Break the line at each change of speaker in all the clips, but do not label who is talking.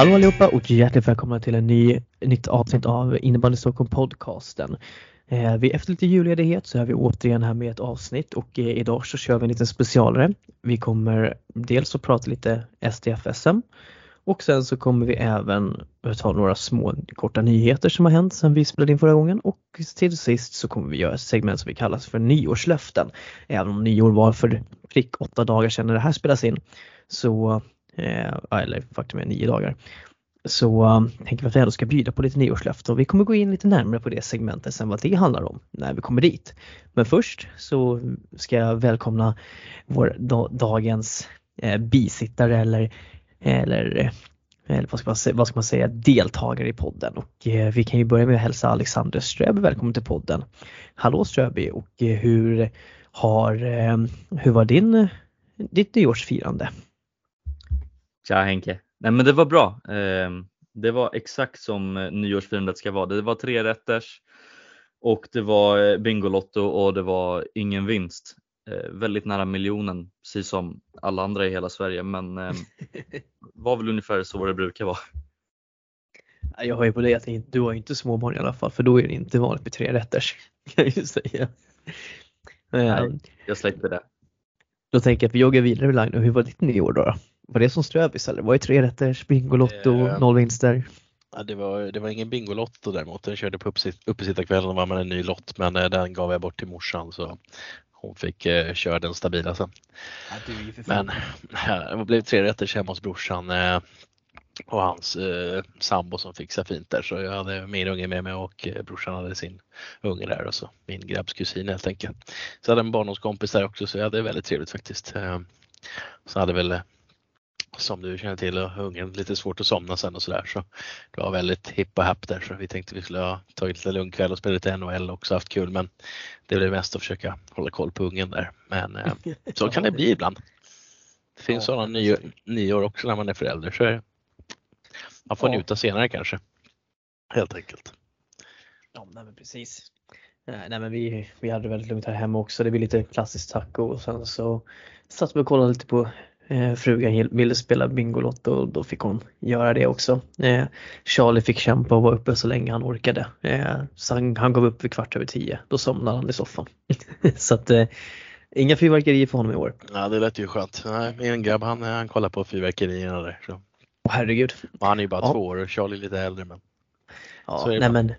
Hallå allihopa och hjärtligt välkomna till en ny, nytt avsnitt av Innebandy Stockholm podcasten. Eh, vi efter lite julledighet så är vi återigen här med ett avsnitt och eh, idag så kör vi en liten specialare. Vi kommer dels att prata lite SDFSM och sen så kommer vi även ta några små korta nyheter som har hänt sedan vi spelade in förra gången och till sist så kommer vi göra ett segment som vi kallar för nyårslöften. Även om nyår var för prick åtta dagar sedan när det här spelas in så Eh, eller faktum är nio dagar. Så um, tänker vi att vi ändå ska bjuda på lite nyårslöften och vi kommer gå in lite närmare på det segmentet sen vad det handlar om när vi kommer dit. Men först så ska jag välkomna vår dagens eh, bisittare eller, eller, eller vad, ska man säga, vad ska man säga, deltagare i podden. Och eh, vi kan ju börja med att hälsa Alexander Ströby välkommen till podden. Hallå Ströby och eh, hur har, eh, hur var din, ditt nyårsfirande?
Tja Henke! Nej men det var bra. Ehm, det var exakt som eh, nyårsfirandet ska vara. Det var tre rätters och det var eh, Bingolotto och det var ingen vinst. Eh, väldigt nära miljonen, precis som alla andra i hela Sverige, men ehm, var väl ungefär så det brukar vara.
Jag har ju på det att du har inte småbarn i alla fall, för då är det inte vanligt med tre rätters. Kan jag ju säga.
Nej, jag släpper det.
Då tänker jag att vi joggar vidare med Line. Hur var ditt nyår då? Var det som Ströbis eller var det tre rätters, Bingolotto, eh, noll vinster?
Ja, det, var, det var ingen Bingolotto däremot. Den körde på uppesittarkvällen och var man en ny lott men eh, den gav jag bort till morsan så hon fick eh, köra den stabila sen. Ja, men ja, det blev tre rätters hemma hos brorsan eh, och hans eh, sambo som fixade fint där så jag hade min unge med mig och eh, brorsan hade sin unge där och så min grabbs kusin helt enkelt. Så jag hade en barndomskompis där också så jag hade väldigt trevligt faktiskt. Eh, så hade väl som du känner till och ungen lite svårt att somna sen och sådär så det var väldigt hipp och happ där så vi tänkte vi skulle ha tagit lite lugn kväll och spelat lite NHL också haft kul men det blev mest att försöka hålla koll på ungen där men eh, så kan det bli ibland. Det finns ja, sådana nyår, nyår också när man är förälder så man får ja. njuta senare kanske. Helt enkelt.
Ja men precis. Nej men vi, vi hade det väldigt lugnt här hemma också. Det blir lite klassiskt taco och sen så satt vi och kollade lite på Eh, frugan ville spela Bingolotto och då fick hon göra det också. Eh, Charlie fick kämpa och vara uppe så länge han orkade. Eh, så han, han gav upp vid kvart över tio. Då somnade han i soffan. så att inga fyrverkerier för honom i år.
Ja det lät ju skönt. Nej, min grabb han, han kollar på fyrverkerierna där. Så.
Oh, herregud.
Och han är ju bara ja. två år och Charlie är lite äldre men.
Ja, nej bara. men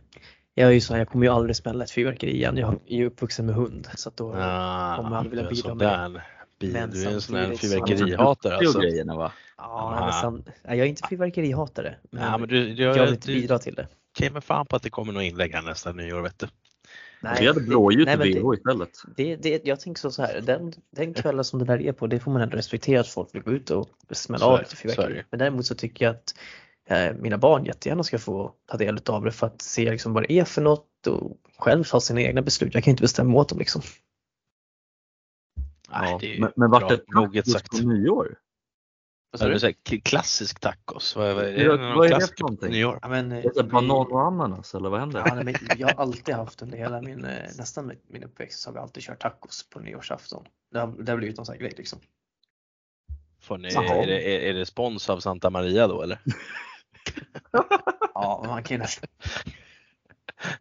jag är ju så jag kommer ju aldrig smälla ett fyrverkeri igen. Jag är ju uppvuxen med hund så att då ah, kommer jag aldrig vilja bidra med
Men du är en sån här fyrverkerihatare alltså.
Grejerna, va?
Ja, men sam, jag är inte fyrverkerihatare. Men, ja, men du, du, jag vill inte bidra till det.
Okej, men fan på att det kommer något inlägg här nästa nyår vet du.
Nej, vi hade blåljus i BH istället.
Det, det, jag tänker så, så här, den, den kvällen som det där är på, det får man ändå respektera att folk vill gå ut och smälla av lite fyrverkeri. Men däremot så tycker jag att eh, mina barn jättegärna ska få ta del av det för att se liksom vad det är för något och själv ta sina egna beslut. Jag kan inte bestämma åt dem liksom.
Nej, ja, men, men vart det moget sagt. på nyår?
Vad du? Säger, klassisk tacos.
Vad, vad är det, vad är det för någonting? Nyår? Ja, men, är det banan och ananas eller vad händer?
Ja, men jag har alltid haft under hela min, eh, nästan min uppväxt så har vi alltid kört tacos på nyårsafton. Det har, det har blivit någon sån här grej liksom.
Får ni, är, det, är det spons av Santa Maria då eller?
ja, man kan nästan.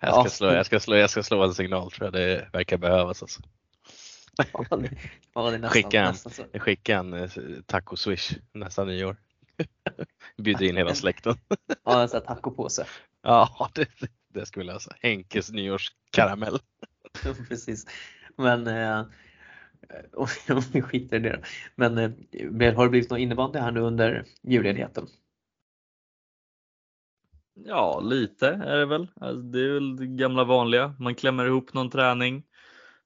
Jag ska, slå, jag, ska slå, jag ska slå en signal tror jag det verkar behövas. Alltså
ja, nästan,
skicka en, nästan skicka en eh, taco-swish nästa nyår. Bjuder in hela släkten.
ja, en sån här tacopåse.
Ja, det, det skulle jag säga. Henkes nyårskaramell.
Precis. Men eh, om vi skiter i det då. Men eh, har det blivit någon innebandy här nu under julledigheten?
Ja, lite är det väl. Alltså, det är väl det gamla vanliga. Man klämmer ihop någon träning,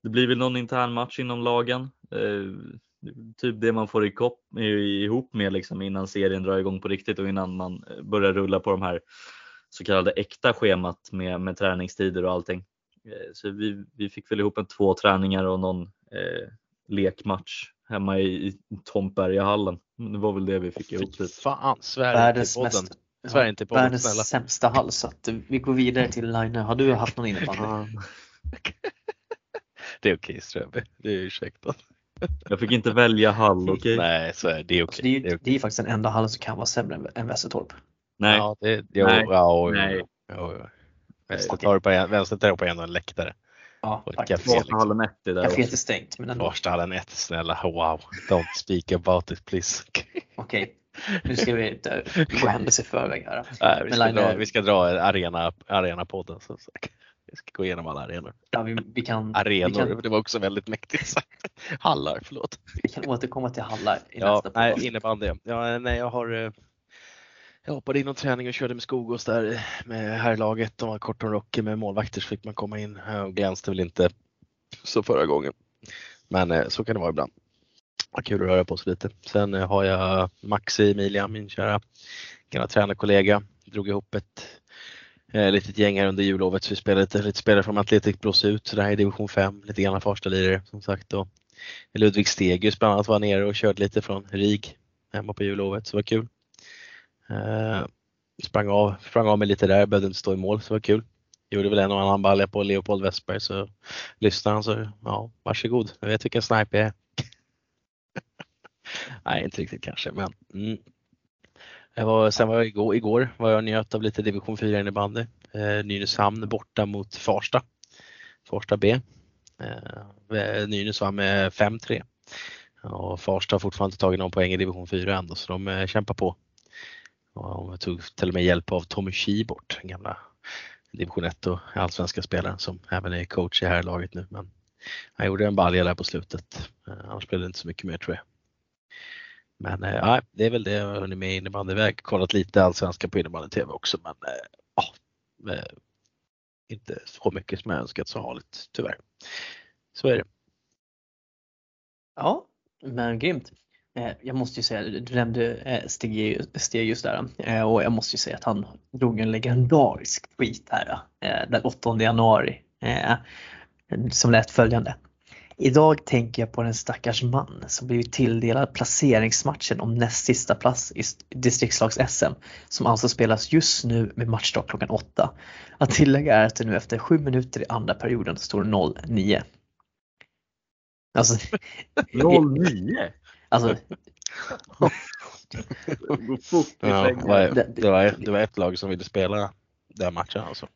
det blir väl någon intern match inom lagen. Eh, typ det man får ihop med liksom innan serien drar igång på riktigt och innan man eh, börjar rulla på de här så kallade äkta schemat med, med träningstider och allting. Eh, så vi, vi fick väl ihop en två träningar och någon eh, lekmatch hemma i, i Tomtbergahallen. Det var väl det vi fick ihop. Typ.
Fan, Sverige. Mest, Sverige inte podden,
världens snälla. sämsta hall så att vi går vidare till Line. Har du haft någon innebandy?
Det är okej Ströby, det är ursäktat.
Jag fick inte välja hall, okej? Okay?
Nej, så är det, är okej.
Okay. Det, är, det, är, det är faktiskt den enda hallen som kan vara sämre än Västertorp.
Nej.
Ja, det, jo,
Nej.
Ja,
Nej.
jo. Vänster tar du på en, du på en och en läktare.
Ja, faktiskt.
liksom.
Vasahallen 1 är där
Caféet är stängt, men ändå.
Farstallen 1, snälla wow. Don't speak about it please.
Okej, nu ska vi inte gå händelser i förväg här.
Nej, vi,
Men
ska
Line,
dra, vi ska dra arena, arena-podden. Så, så. Vi ska gå igenom alla arenor.
Ja, vi, vi, kan,
Arenor,
vi, kan,
det var också väldigt mäktigt sagt. Hallar, förlåt.
vi kan återkomma till hallar i
Ja,
nästa
nej,
podcast.
innebandy. Ja, nej, jag har eh, jag hoppade in och träning och körde med Skogås där eh, med herrlaget. De var kort och rocky med målvakter så fick man komma in och glänste väl inte så förra gången. Men eh, så kan det vara ibland. Kul att röra på sig lite. Sen eh, har jag Maxi Emilia, min kära gamla tränarkollega. Drog ihop ett eh, litet gäng här under jullovet så vi spelade lite, lite spelare från Atletic blås ut så det här är division 5, lite grann Farstalirare som sagt. Och Ludvig Stegius bland annat var nere och körde lite från RIG hemma på jullovet så det var kul. Eh, sprang, av, sprang av mig lite där, behövde inte stå i mål så det var kul. Gjorde väl en och annan balja på Leopold Westberg så lyssnade han så ja, varsågod, jag vet vilken sniper jag är. Nej, inte riktigt kanske, men mm jag var, sen var jag igår, igår var jag och njöt av lite division 4 innebandy. Eh, Nynäshamn borta mot Farsta. Farsta B. Eh, eh Nynäs vann med 5-3. Och Farsta har fortfarande inte tagit någon poäng i division 4 ändå så de eh, kämpar på. Och de tog till och med hjälp av Tommy Kibort, den gamla division 1 och allsvenska spelaren som även är coach i här laget nu. Men han gjorde en balja där på slutet. Eh, Annars blev det inte så mycket mer tror jag. Men eh, det är väl det jag har hunnit med innebandyväg. Kollat lite allsvenska på innebandy-tv också men eh, eh, inte så mycket som jag önskat så harligt tyvärr. Så är det.
Ja, men grymt. Eh, jag måste ju säga, du nämnde eh, Stig- Stegius där eh, och jag måste ju säga att han drog en legendarisk tweet här den 8 januari som lät följande. Idag tänker jag på den stackars man som blivit tilldelad placeringsmatchen om näst sista plats i st- distriktslags-SM som alltså spelas just nu med matchstart klockan 8. Att tillägga är att det nu efter sju minuter i andra perioden står 0-9. Alltså,
09!
alltså Det-
det, var, ett- det var ett lag som ville spela den matchen alltså.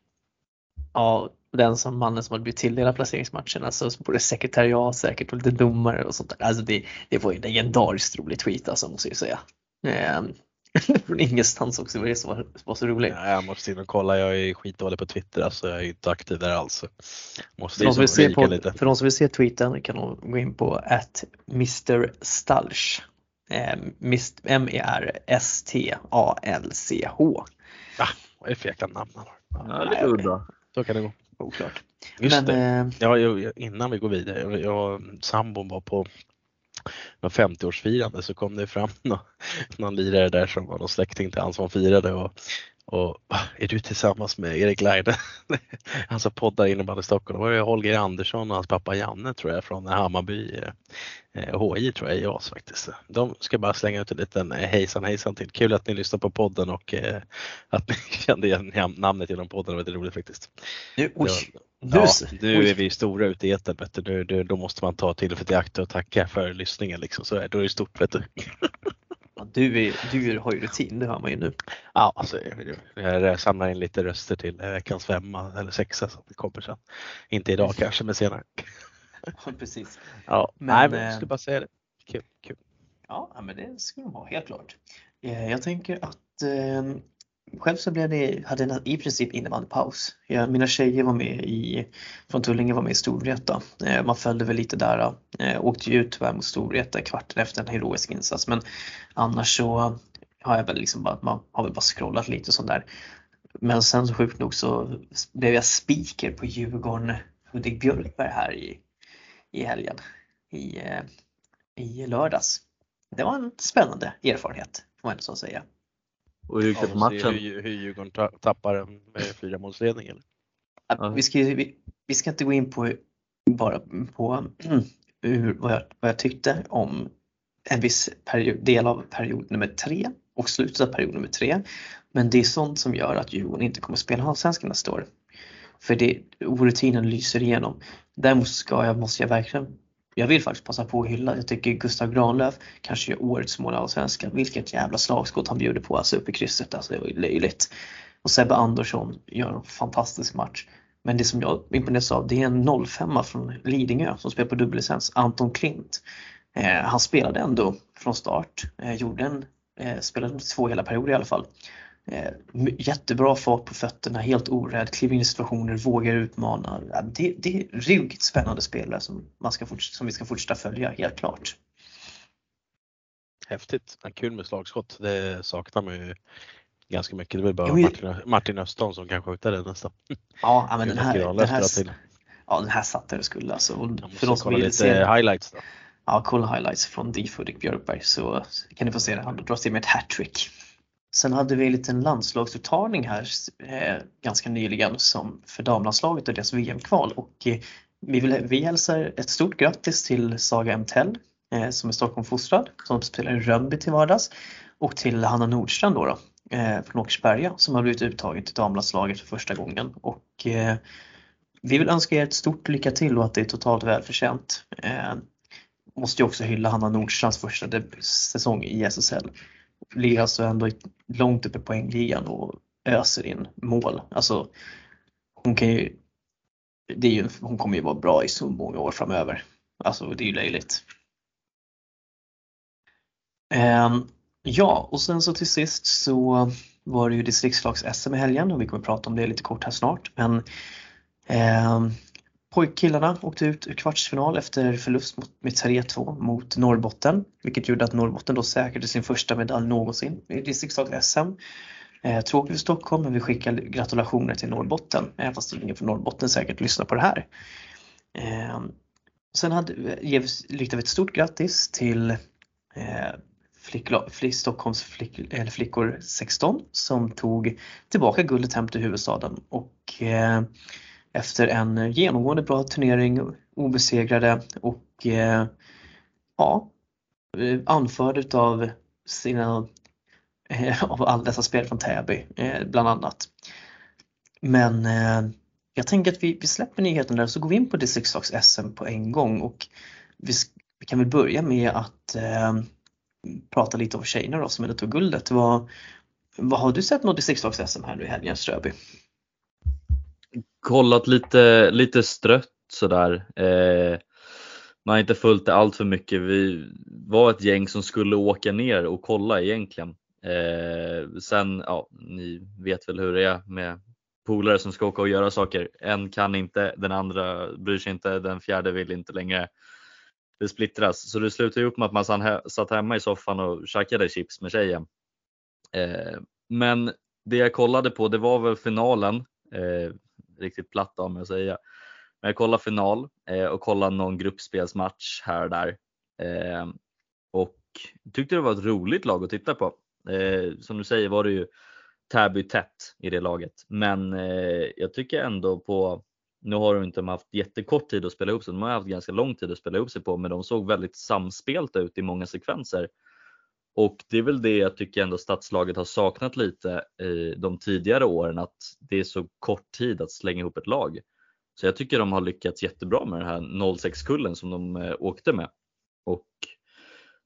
Ja, den som mannen som hade blivit tilldelad placeringsmatchen, alltså både sekretariat säkert och lite domare och sånt där. Alltså det, det var ju en legendariskt rolig tweet alltså måste jag säga. Ehm, Från ingenstans också, det var det som var, så roligt.
Ja, jag måste in och kolla, jag är skitdålig på Twitter alltså, jag är inte aktiv där alls. Måste
För de, som på,
lite.
för de som vill se tweeten kan de gå in på att Mr Stalch. Ehm, Mist- M-E-R-S-T-A-L-C-H.
Vad är det för jäkla namn han har?
Ja, lite udda.
Så kan det gå.
Oklart.
Just
Men
det.
eh,
Ja, jag, innan vi går vidare, jag, jag sambon var på någon 50-årsfirande så kom det fram någon, någon lirare där som var någon släkting till han som firade och, och "Ah, är du tillsammans med Erik Laine? han som poddar innebandy i Stockholm. Det var ju Holger Andersson och hans pappa Janne tror jag från Hammarby eh, eh, HI tror jag i JAS faktiskt. De ska bara slänga ut en liten eh, hejsan hejsan till. Kul att ni lyssnar på podden och eh, att ni kände igen namnet genom podden. Det var väldigt roligt faktiskt.
nu, oj,
Ja, nu är vi stora ute i etern. Nu, då måste man ta tillfället i akt och tacka för lyssningen. Liksom. Så är, då är det stort. Vet du.
Du, är, du har ju rutin, det hör man ju nu.
Ja, alltså, jag, jag samlar in lite röster till veckans femma eller sexa som det kommer sen. Inte idag kanske, men senare.
Ja, precis.
Ja,
Men,
nej, men jag
eh,
skulle bara säga det. Kul, kul.
Ja, ja, men det skulle de ha, helt klart. Eh, Jag tänker att eh, själv så blev det, hade jag i princip innebandypaus. Jag, mina tjejer var med i, från Tullinge var med i Storvreta. Eh, Man följde väl lite där, eh, åkte ju ut tyvärr mot Storvreta kvarten efter en heroisk insats men annars så har jag väl liksom bara, man har väl bara scrollat lite och sånt där. Men sen så sjukt nog så blev jag speaker på Djurgården Hudik Björkberg här i, i helgen. I, eh, I lördags. Det var en spännande erfarenhet får man ändå så säga.
Och hur gick det på matchen?
Hur, hur Djurgården ta- tappar med fyra målsledning eller?
Ja.
Vi, ska, vi, vi ska inte gå in på bara på hur, vad, jag, vad jag tyckte om en viss period, del av period nummer tre och slutet av period nummer tre. Men det är sånt som gör att Djurgården inte kommer att spela Allsvenskan nästa år. För det, orutinen lyser igenom. Däremot ska jag, måste jag verkligen jag vill faktiskt passa på att hylla, jag tycker Gustav Granlöf kanske gör årets mål i Allsvenskan. Vilket jävla slagskott han bjuder på alltså uppe i krysset, alltså det var ju löjligt. Och Sebbe Andersson gör en fantastisk match. Men det som jag imponeras av det är en 05 från Lidingö som spelar på dubbellicens, Anton Klint. Eh, han spelade ändå från start, eh, gjorde en, eh, spelade två hela perioder i alla fall. Eh, jättebra fart på fötterna, helt orädd, kliver in i situationer, vågar utmana. Det, det är ruggigt spännande spelare som, man ska som vi ska fortsätta följa, helt klart.
Häftigt, kul med slagskott. Det saknar man ju ganska mycket. Det är bara Martin, Martin Öston som kan skjuta det nästan.
Ja, men den här, den här, ja, den här satt där det skulle alltså.
för de som vill lite se, highlights då.
Ja, kolla highlights från D. Fudrik Björkberg så kan ni få se det. Han drar till med ett hattrick. Sen hade vi en liten landslagsuttagning här eh, ganska nyligen som för damlandslaget och deras VM-kval och eh, vi, vill, vi hälsar ett stort grattis till Saga Emtell eh, som är Stockholmfostrad som spelar i Rönnby till vardags och till Hanna Nordstrand då, då eh, från Åkersberga som har blivit uttagen till damlandslaget för första gången. Och eh, vi vill önska er ett stort lycka till och att det är totalt välförtjänt. Eh, måste ju också hylla Hanna Nordstrands första säsong i SSL ligger alltså ändå långt uppe i poängligan och öser in mål. Alltså, hon kan ju, det är ju, hon kommer ju vara bra i så många år framöver. Alltså det är ju löjligt. Um, ja, och sen så till sist så var det ju distriktslags-SM i helgen och vi kommer prata om det lite kort här snart. Men um, Pojkkillarna åkte ut ur kvartsfinal efter förlust med 3-2 mot Norrbotten, vilket gjorde att Norrbotten då säkrade sin första medalj någonsin i distriktslag-SM. Eh, tråkigt för Stockholm, men vi skickar gratulationer till Norrbotten, även fast ingen från Norrbotten säkert lyssnar på det här. Eh, sen hade, vi ett stort grattis till eh, flickla, flick, Stockholms flick, eller flickor 16 som tog tillbaka guldet hem till huvudstaden och eh, efter en genomgående bra turnering, obesegrade och eh, ja, eh, anförd utav sina eh, av alla dessa spel från Täby eh, bland annat. Men eh, jag tänker att vi, vi släpper nyheten där så går vi in på distriktslags SM på en gång och vi, vi kan väl börja med att eh, prata lite om tjejerna då som ändå tog guldet. Vad, vad har du sett något distriktslags SM här nu i helgen Ströby?
Kollat lite, lite strött sådär. Eh, man har inte följt det allt för mycket. Vi var ett gäng som skulle åka ner och kolla egentligen. Eh, sen, ja, ni vet väl hur det är med polare som ska åka och göra saker. En kan inte, den andra bryr sig inte, den fjärde vill inte längre. Det splittras, så det slutar ju upp med att man satt hemma i soffan och käkade chips med tjejen. Eh, men det jag kollade på det var väl finalen. Eh, riktigt platt av mig att säga. Men jag kollade final eh, och kollade någon gruppspelsmatch här och där. Eh, och tyckte det var ett roligt lag att titta på. Eh, som du säger var det ju Täby tätt i det laget. Men eh, jag tycker ändå på, nu har de inte haft jättekort tid att spela ihop sig, de har haft ganska lång tid att spela ihop sig på, men de såg väldigt samspelta ut i många sekvenser. Och det är väl det jag tycker ändå stadslaget har saknat lite i de tidigare åren, att det är så kort tid att slänga ihop ett lag. Så jag tycker de har lyckats jättebra med den här 06-kullen som de eh, åkte med. Och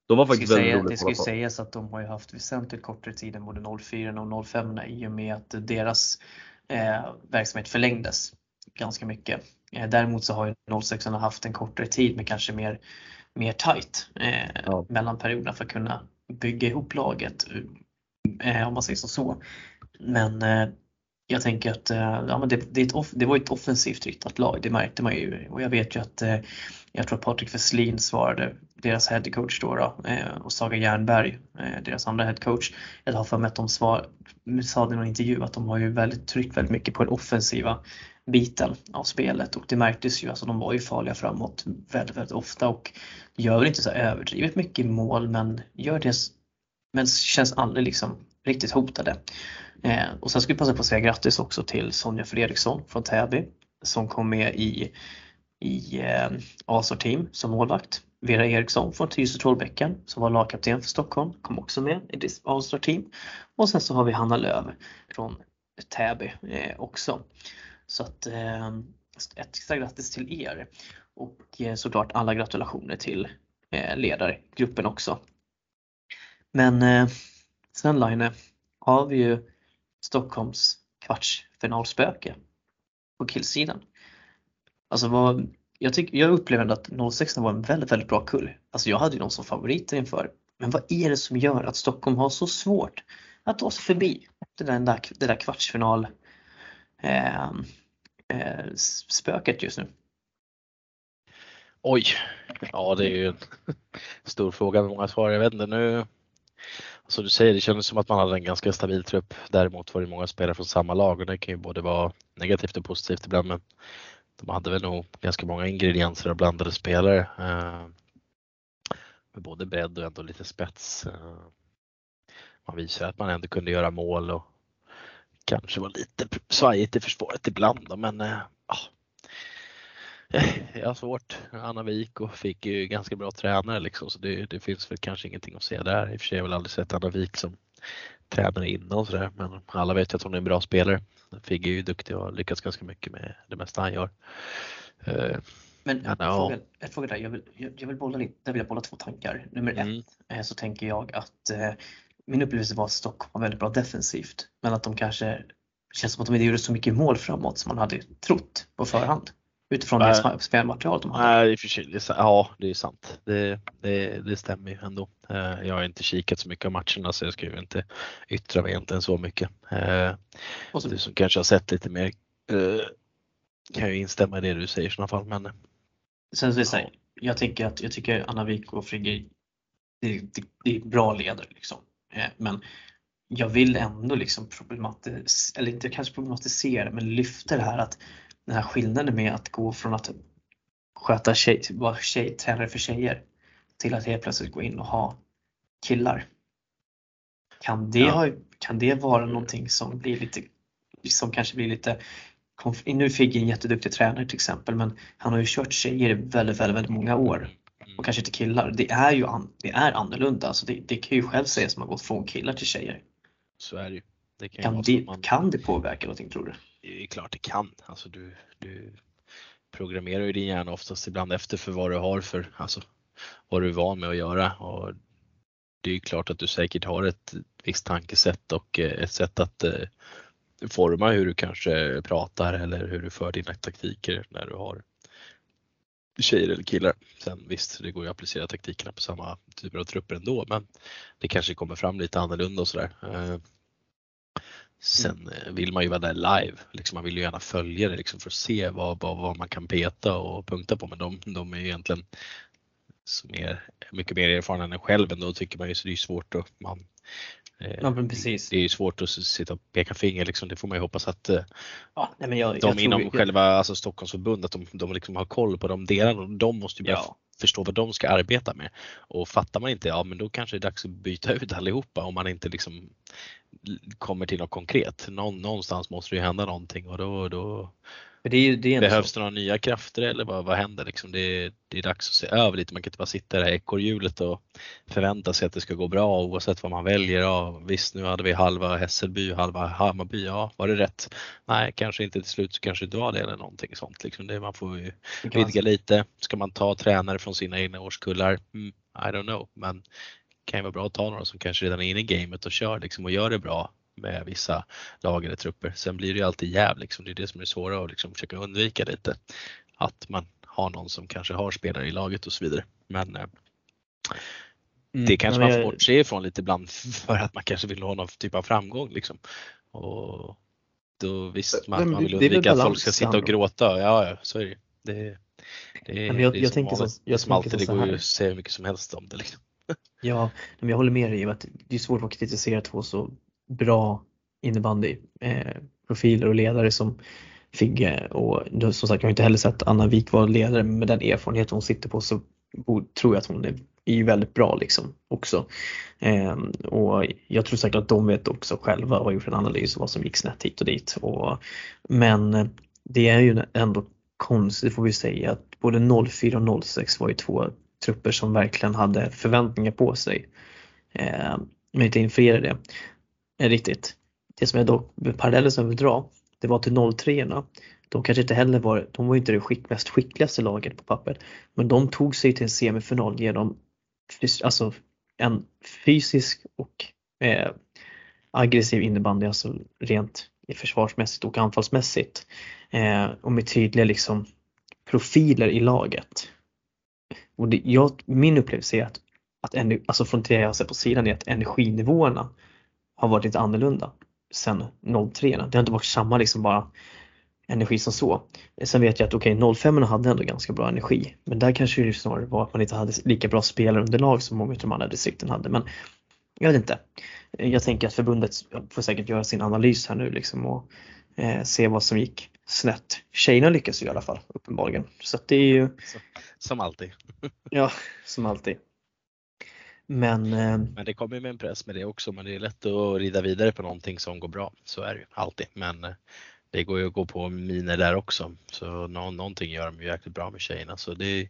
de var faktiskt väldigt
säga, Det ska ju sägas att de har ju haft väsentligt kortare tid än både 04 och 05 i och med att deras eh, verksamhet förlängdes ganska mycket. Eh, däremot så har ju 06 haft en kortare tid med kanske mer, mer tight eh, ja. mellan perioderna för att kunna bygga ihop laget eh, om man säger så. Men eh, jag tänker att eh, ja, men det, det, off, det, var ett offensivt riktat lag, det märkte man ju och jag vet ju att jag tror att Patrik Westlin svarade, deras headcoach då, då och Saga Jernberg, deras andra headcoach. Jag har för mig att de svar, sa i någon intervju att de har ju väldigt tryckt väldigt mycket på den offensiva biten av spelet och det märktes ju, alltså de var ju farliga framåt väldigt, väldigt ofta och gör väl inte så överdrivet mycket mål men gör det men känns aldrig liksom riktigt hotade. Eh, och sen ska vi passa på att säga grattis också till Sonja Fredriksson från Täby som kom med i, i eh, Asor team som målvakt. Vera Eriksson från Tyresö Trollbäcken som var lagkapten för Stockholm kom också med i Asor team. Och sen så har vi Hanna Löv från Täby eh, också. Så att eh, ett extra grattis till er och eh, såklart alla gratulationer till eh, ledargruppen också. Men eh, sen Line har vi ju Stockholms kvartsfinalspöke på killsidan. Alltså vad, jag, tyck, jag upplever ändå att 06 var en väldigt, väldigt bra kull. Alltså jag hade ju dem som favoriter inför. Men vad är det som gör att Stockholm har så svårt att ta sig förbi det där, det där kvartsfinal Ehm, eh, eh, spöket just nu?
Oj, ja det är ju en stor fråga med många svar. Jag vet inte nu. Som du säger, det kändes som att man hade en ganska stabil trupp. Däremot var det många spelare från samma lag och det kan ju både vara negativt och positivt ibland. Men de hade väl nog ganska många ingredienser och blandade spelare. Eh, med både bredd och ändå lite spets. Eh, man visade att man ändå kunde göra mål och kanske var lite svajigt i försvaret ibland men eh, jag har svårt. Anna Wik och fick ju ganska bra tränare liksom så det, det, finns väl kanske ingenting att se där. I och för sig har jag väl aldrig sett Anna Wik som tränare innan sådär men alla vet ju att hon är en bra spelare. Figge är ju duktig och har lyckats ganska mycket med det mesta han gör.
Eh, men en fråga, en fråga där, jag vill, jag, jag vill bolla lite, där vill jag bolla två tankar. Nummer mm. ett eh, så tänker jag att min upplevelse var att Stockholm var väldigt bra defensivt men att de kanske det känns som att de inte gjorde så mycket mål framåt som man hade trott på förhand. Utifrån äh, det spelmaterial de hade.
Nej, det ja det är sant. Det, det, det stämmer ju ändå. Eh, jag har inte kikat så mycket av matcherna så jag ska ju inte yttra mig egentligen så mycket. Eh, så, du som kanske har sett lite mer eh, kan ju instämma i det du säger i sådana fall. Men,
Sen så ja. säga, jag tycker att jag tycker Anna Wik och Frigge det, det, det, är bra ledare liksom. Men jag vill ändå liksom problematisera, eller inte kanske problematisera, men lyfta det här att den här skillnaden med att gå från att sköta tjej, vara tjej, tränare för tjejer till att helt plötsligt gå in och ha killar. Kan det, ja. ha, kan det vara någonting som blir lite, som kanske blir lite nu fick en jätteduktig tränare till exempel men han har ju kört tjejer i väldigt, väldigt, väldigt många år. Och kanske inte killar. Det är ju an, det är annorlunda. Alltså det, det kan ju själv säga som har gått från killar till tjejer.
Så är det ju.
Det kan, kan, det, man... kan det påverka någonting tror du?
Det är klart det kan. Alltså du, du programmerar ju din hjärna oftast ibland efter för vad du har för, alltså vad du är van med att göra. Och det är ju klart att du säkert har ett visst tankesätt och eh, ett sätt att eh, forma hur du kanske pratar eller hur du för dina taktiker när du har tjejer eller killar. Sen visst, det går ju att applicera taktikerna på samma typer av trupper ändå, men det kanske kommer fram lite annorlunda och sådär. Eh, sen eh, vill man ju vara där live, liksom man vill ju gärna följa det liksom för att se vad, vad, vad man kan peta och punkta på men de, de är ju egentligen som är mycket mer erfarna än en själv ändå tycker man ju så det är svårt att man
Ja, precis.
Det är ju svårt att sitta och peka finger liksom. Det får man ju hoppas att eh,
ja, nej, jag,
de jag inom jag... själva alltså Stockholmsförbundet, de, de liksom har koll på de delarna. De måste ju ja. förstå vad de ska arbeta med. Och fattar man inte, ja men då kanske det är dags att byta ut allihopa om man inte liksom kommer till något konkret. Någon, någonstans måste det ju hända någonting och då, då det ju, det behövs det några nya krafter eller vad, vad händer? Liksom det, det är dags att se över lite. Man kan inte bara sitta i det här ekorrhjulet och förvänta sig att det ska gå bra oavsett vad man väljer. Ja, visst, nu hade vi halva Hässelby halva Hammarby. Ja, var det rätt? Nej, kanske inte till slut så kanske det var det eller någonting sånt. Liksom det, man får ju vidga lite. Ska man ta tränare från sina egna årskullar? Mm, I don't know, men kan ju vara bra att ta några som kanske redan är inne i gamet och kör liksom och gör det bra med vissa lag eller trupper. Sen blir det ju alltid jäv liksom. Det är det som är svåra att liksom försöka undvika lite. Att man har någon som kanske har spelare i laget och så vidare. Men eh, mm, det kanske man får bortse ifrån lite ibland för att man kanske vill ha någon typ av framgång liksom. Och då visst, man, man vill undvika att folk ska sitta och gråta. Ja, ja så är det det, det,
jag, det är jag tänker så, jag
som alltid, det går ju att säga hur mycket som helst om det. Liksom.
Ja, men jag håller med dig i att det är svårt att kritisera två så bra innebandyprofiler eh, och ledare som Figge och som sagt jag har inte heller sett Anna Wik vara ledare men med den erfarenhet hon sitter på så tror jag att hon är, är väldigt bra liksom också. Eh, och jag tror säkert att de vet också själva och har gjort en analys av vad som gick snett hit och dit. Och, men eh, det är ju ändå konstigt får vi säga att både 04 och 06 var ju två trupper som verkligen hade förväntningar på sig. Eh, men inte infriade det riktigt. Det som jag dock parallellen som jag vill dra det var till 03 De kanske inte heller var, de var inte det skick, mest skickligaste laget på pappret. Men de tog sig till en semifinal genom alltså en fysisk och eh, aggressiv innebandy, alltså rent försvarsmässigt och anfallsmässigt. Eh, och med tydliga liksom profiler i laget. Och det, jag, min upplevelse är att, att alltså från det jag ser på sidan är att energinivåerna har varit lite annorlunda sen 03. Det har inte varit samma liksom bara energi som så. Sen vet jag att okej, okay, 05 hade ändå ganska bra energi. Men där kanske det snarare var att man inte hade lika bra spelarunderlag som många av de andra distrikten hade. Men jag vet inte. Jag tänker att förbundet får säkert göra sin analys här nu liksom och eh, se vad som gick snett. Tjejerna lyckas ju i alla fall uppenbarligen. Så det är ju...
Som alltid.
ja, som alltid. Men, eh,
men det kommer med en press med det också, men det är lätt att rida vidare på någonting som går bra. Så är det ju alltid. Men eh, det går ju att gå på miner där också. Så någonting gör de ju jäkligt bra med tjejerna. Så det,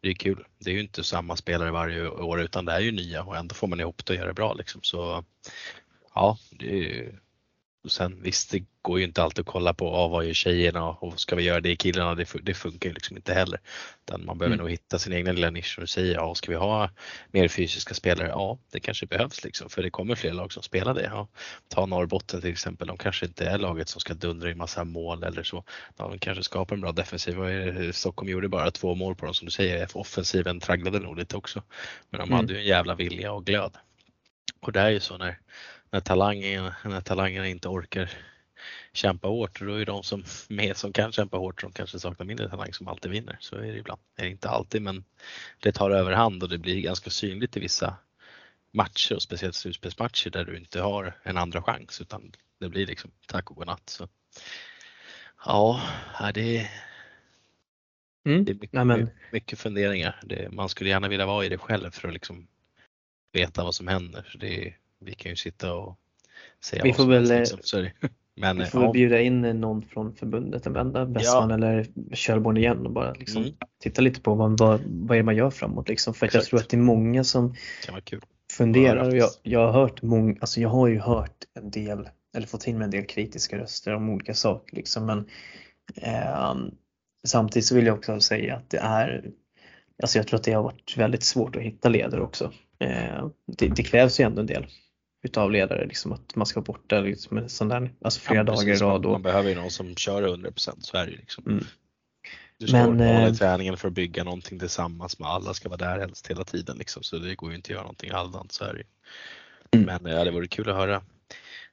det är kul. Det är ju inte samma spelare varje år utan det är ju nya och ändå får man ihop det och göra det bra liksom. Så ja, det är och sen visst, det går ju inte alltid att kolla på ah, vad gör tjejerna och ska vi göra det i killarna? Det, det funkar ju liksom inte heller. Utan man behöver mm. nog hitta sin egna lilla nisch och säga, ja, ska vi ha mer fysiska spelare? Ja, det kanske behövs liksom, för det kommer fler lag som spelar det. Ja. Ta Norrbotten till exempel, de kanske inte är laget som ska dundra in massa mål eller så. De kanske skapar en bra defensiv. Stockholm gjorde bara två mål på dem som du säger, offensiven tragglade nog lite också. Men de mm. hade ju en jävla vilja och glöd. Och det är ju så när när, talangen, när talangerna inte orkar kämpa hårt, då är de som med som kan kämpa hårt som kanske saknar mindre talang som alltid vinner. Så är det ibland. Det är inte alltid men det tar överhand och det blir ganska synligt i vissa matcher och speciellt slutspelsmatcher där du inte har en andra chans utan det blir liksom tack och godnatt. Så. Ja, det, mm. det är mycket, Nej, mycket funderingar. Det, man skulle gärna vilja vara i det själv för att liksom veta vad som händer. Det, vi kan ju sitta och säga
vi
får
väl, liksom. Sorry. Men, vi får ja. väl bjuda in någon från förbundet, en vända Bästman ja. eller Körborn igen och bara liksom mm. titta lite på vad, vad, vad är det man gör framåt liksom. För jag tror att det är många som funderar jag, jag har hört många, alltså jag har ju hört en del eller fått in med en del kritiska röster om olika saker liksom men eh, samtidigt så vill jag också säga att det är Alltså jag tror att det har varit väldigt svårt att hitta ledare också. Eh, det, det, krävs ju ändå en del utav ledare, liksom att man ska borta liksom sån där, alltså flera ja, dagar i rad.
Och... Man behöver ju någon som kör 100% så är det liksom. Mm. Du ska Men, hålla i eh, träningen för att bygga någonting tillsammans med alla ska vara där helst hela tiden liksom. Så det går ju inte att göra någonting halvdant så är det. Mm. Men ja, det vore kul att höra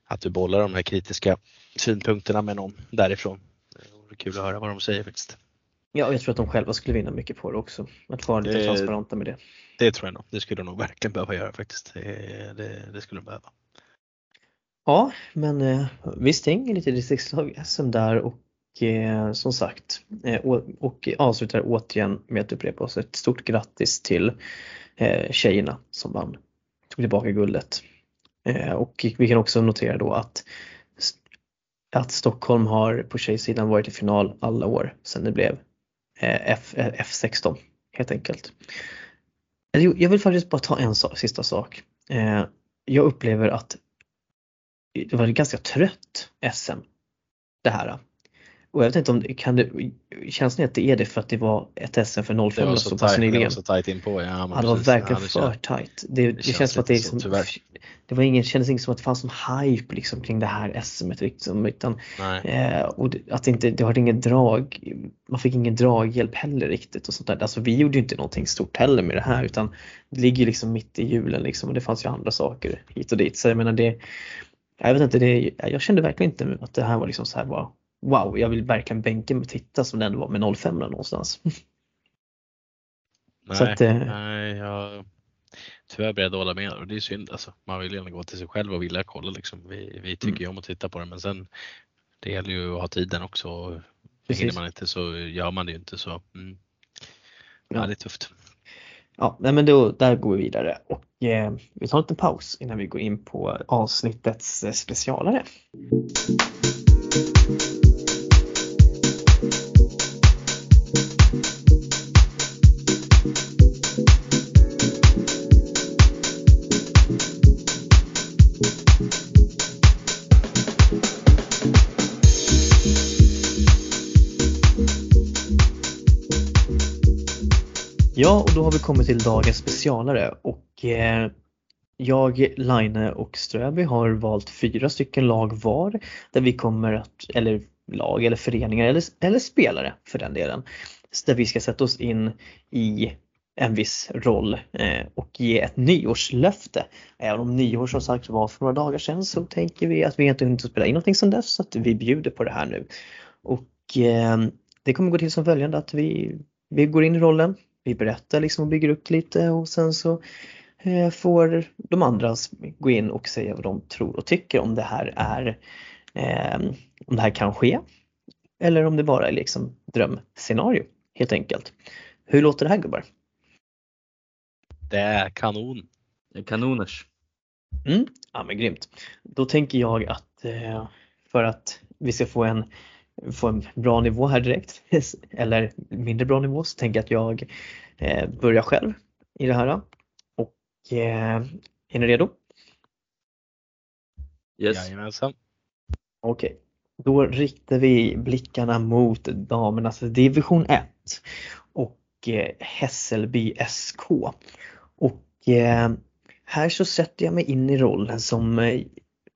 att du bollar de här kritiska synpunkterna med någon därifrån. Det vore kul att höra vad de säger faktiskt.
Ja, jag tror att de själva skulle vinna mycket på det också. Att vara lite transparenta med det.
Det tror jag nog. Det skulle de nog verkligen behöva göra faktiskt. Det, det, det skulle de behöva.
Ja, men eh, vi stänger lite distriktslag-SM där och eh, som sagt eh, och, och avslutar återigen med att upprepa oss ett stort grattis till eh, tjejerna som vann, tog tillbaka guldet. Eh, och vi kan också notera då att att Stockholm har på tjejsidan varit i final alla år sedan det blev Eh, F, eh, F16 helt enkelt. Jag vill faktiskt bara ta en sak, sista sak. Eh, jag upplever att det var ett ganska trött SM det här. Och jag vet inte om det kan det, känns det att det är det för att det var ett SM för 05
och så pass nyligen? Det var så tajt in på, ja.
ja det var verkligen ja, för tajt. Det, det, det känns som att det är som, det var ingen, kändes inte som att det fanns någon hype liksom kring det här SMet liksom, utan eh, och det, att det inte, det har ingen drag, man fick ingen draghjälp heller riktigt och sånt där. Alltså vi gjorde ju inte någonting stort heller med det här utan det ligger liksom mitt i julen liksom och det fanns ju andra saker hit och dit. Så jag menar det, jag vet inte, det, jag kände verkligen inte att det här var liksom så här bara wow, jag vill verkligen bänka mig och titta som den var med 05 någonstans.
Nej, att, eh, nej jag tyvärr beredd att hålla med och det är synd alltså. Man vill gärna gå till sig själv och vilja kolla liksom. Vi, vi tycker mm. ju om att titta på det men sen det gäller ju att ha tiden också. Hinner man inte så gör man det ju inte så. Mm. Ja. ja, det är tufft.
Ja, nej men då, där går vi vidare och eh, vi tar en liten paus innan vi går in på avsnittets eh, specialare. Ja, och då har vi kommit till dagens specialare och eh, jag, Line och Ströby har valt fyra stycken lag var där vi kommer att, eller lag eller föreningar eller, eller spelare för den delen, där vi ska sätta oss in i en viss roll eh, och ge ett nyårslöfte. Även om nyår som sagt var för några dagar sedan så tänker vi att vi inte hunnit spela in någonting sedan dess så att vi bjuder på det här nu. Och eh, det kommer gå till som följande att vi, vi går in i rollen, vi berättar liksom och bygger upp lite och sen så eh, får de andra gå in och säga vad de tror och tycker om det här är om det här kan ske eller om det bara är liksom drömscenario helt enkelt. Hur låter det här gubbar?
Det är kanon.
Det är kanoners.
Mm, ja men grymt. Då tänker jag att eh, för att vi ska få en, få en bra nivå här direkt, eller mindre bra nivå, så tänker jag att jag eh, börjar själv i det här. Och eh, är ni redo?
Yes. Jajamensan.
Okej, okay. då riktar vi blickarna mot damernas division 1 och Hässelby SK. Och eh, här så sätter jag mig in i rollen som eh,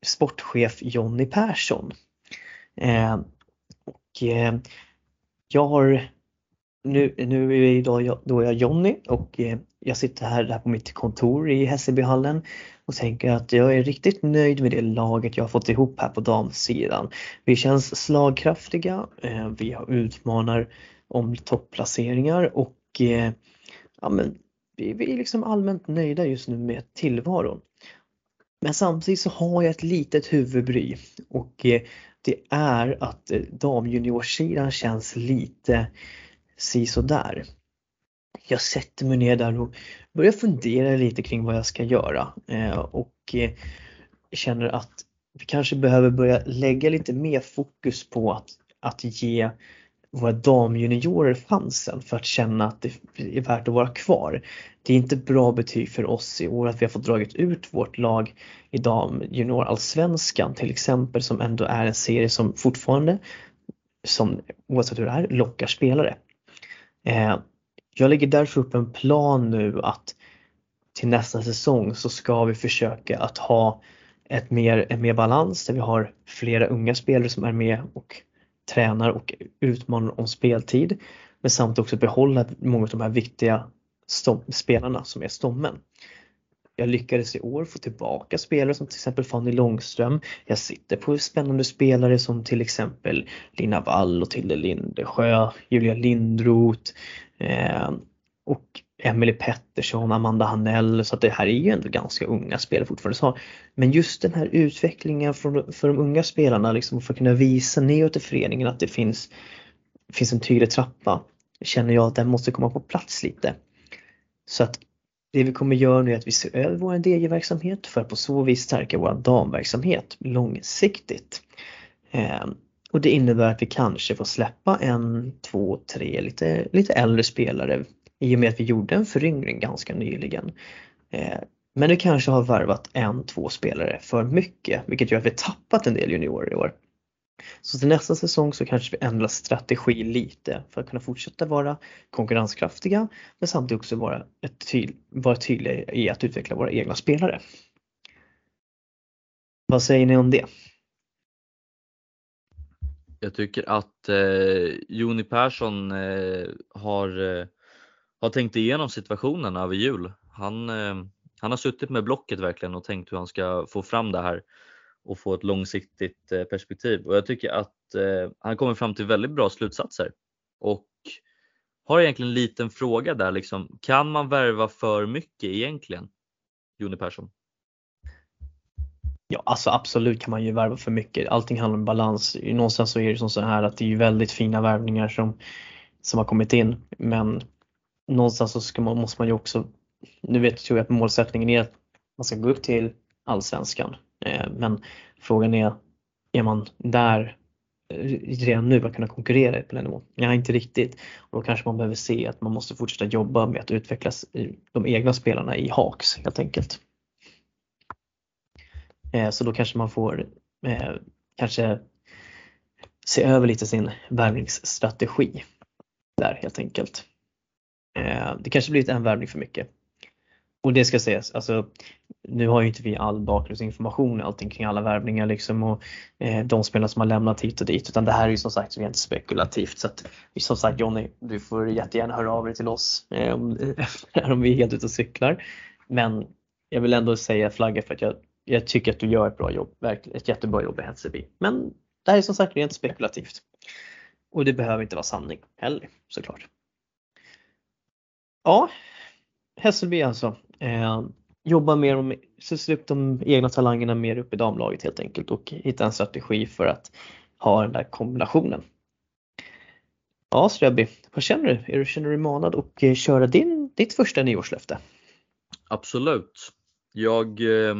sportchef Jonny Persson. Eh, jag har nu, nu är idag, då är jag Jonny och eh, jag sitter här, här på mitt kontor i Hässelbyhallen och tänker att jag är riktigt nöjd med det laget jag har fått ihop här på damsidan. Vi känns slagkraftiga, eh, vi utmanar om topplaceringar och eh, ja, men vi, vi är liksom allmänt nöjda just nu med tillvaron. Men samtidigt så har jag ett litet huvudbry och eh, det är att eh, damjuniorsidan känns lite sisådär. Jag sätter mig ner där och börjar fundera lite kring vad jag ska göra eh, och känner att vi kanske behöver börja lägga lite mer fokus på att, att ge våra damjuniorer chansen för att känna att det är värt att vara kvar. Det är inte bra betyg för oss i år att vi har fått dragit ut vårt lag i damjuniorallsvenskan till exempel som ändå är en serie som fortfarande, som oavsett hur det är, lockar spelare. Eh, jag lägger därför upp en plan nu att till nästa säsong så ska vi försöka att ha ett mer, en mer balans där vi har flera unga spelare som är med och tränar och utmanar om speltid. Men samtidigt också behålla många av de här viktiga spelarna som är stommen. Jag lyckades i år få tillbaka spelare som till exempel Fanny Långström. Jag sitter på spännande spelare som till exempel Lina Wall och Tilde Lindesjö, Julia Lindroth eh, och Emelie Pettersson, Amanda Hanell så att det här är ju ändå ganska unga spelare fortfarande. så. Men just den här utvecklingen för, för de unga spelarna liksom för att kunna visa neråt i föreningen att det finns, finns en tydlig trappa känner jag att den måste komma på plats lite. Så att det vi kommer göra nu är att vi ser över vår DJ-verksamhet för att på så vis stärka vår damverksamhet långsiktigt. Eh, och det innebär att vi kanske får släppa en, två, tre lite, lite äldre spelare i och med att vi gjorde en föryngring ganska nyligen. Eh, men vi kanske har värvat en, två spelare för mycket vilket gör att vi tappat en del juniorer i år. Så till nästa säsong så kanske vi ändrar strategi lite för att kunna fortsätta vara konkurrenskraftiga men samtidigt också vara, ett tydlig, vara tydliga i att utveckla våra egna spelare. Vad säger ni om det?
Jag tycker att eh, Joni Persson eh, har, eh, har tänkt igenom situationen över jul. Han, eh, han har suttit med blocket verkligen och tänkt hur han ska få fram det här och få ett långsiktigt eh, perspektiv. Och jag tycker att eh, han kommer fram till väldigt bra slutsatser. Och har egentligen en liten fråga där liksom. Kan man värva för mycket egentligen? Joni Persson?
Ja, alltså absolut kan man ju värva för mycket. Allting handlar om balans. Någonstans så är det som så här att det är väldigt fina värvningar som, som har kommit in. Men någonstans så ska man, måste man ju också, nu vet jag att målsättningen är att man ska gå upp till allsvenskan Eh, men frågan är, är man där eh, redan nu att kunna konkurrera på den nivån? Ja, inte riktigt. Och då kanske man behöver se att man måste fortsätta jobba med att utveckla eh, de egna spelarna i Haks helt enkelt. Eh, så då kanske man får eh, kanske se över lite sin värvningsstrategi där helt enkelt. Eh, det kanske blivit en värvning för mycket. Och det ska sägas, alltså, nu har ju inte vi all bakgrundsinformation allting kring alla värvningar liksom och eh, de spelare som har lämnat hit och dit utan det här är ju som sagt rent spekulativt så att som sagt Jonny, du får jättegärna höra av dig till oss eh, om, om vi är helt ute och cyklar. Men jag vill ändå säga flagga för att jag, jag tycker att du gör ett bra jobb, verkligen ett jättebra jobb i Hässelby. Men det här är som sagt rent spekulativt. Och det behöver inte vara sanning heller såklart. Ja, Hässelby alltså. Eh, jobba mer om, sätta upp de egna talangerna mer upp i damlaget helt enkelt och hitta en strategi för att ha den där kombinationen. Ja Strebby, vad känner du? Är du, känner du dig manad att eh, köra din, ditt första nyårslöfte?
Absolut. Jag, eh,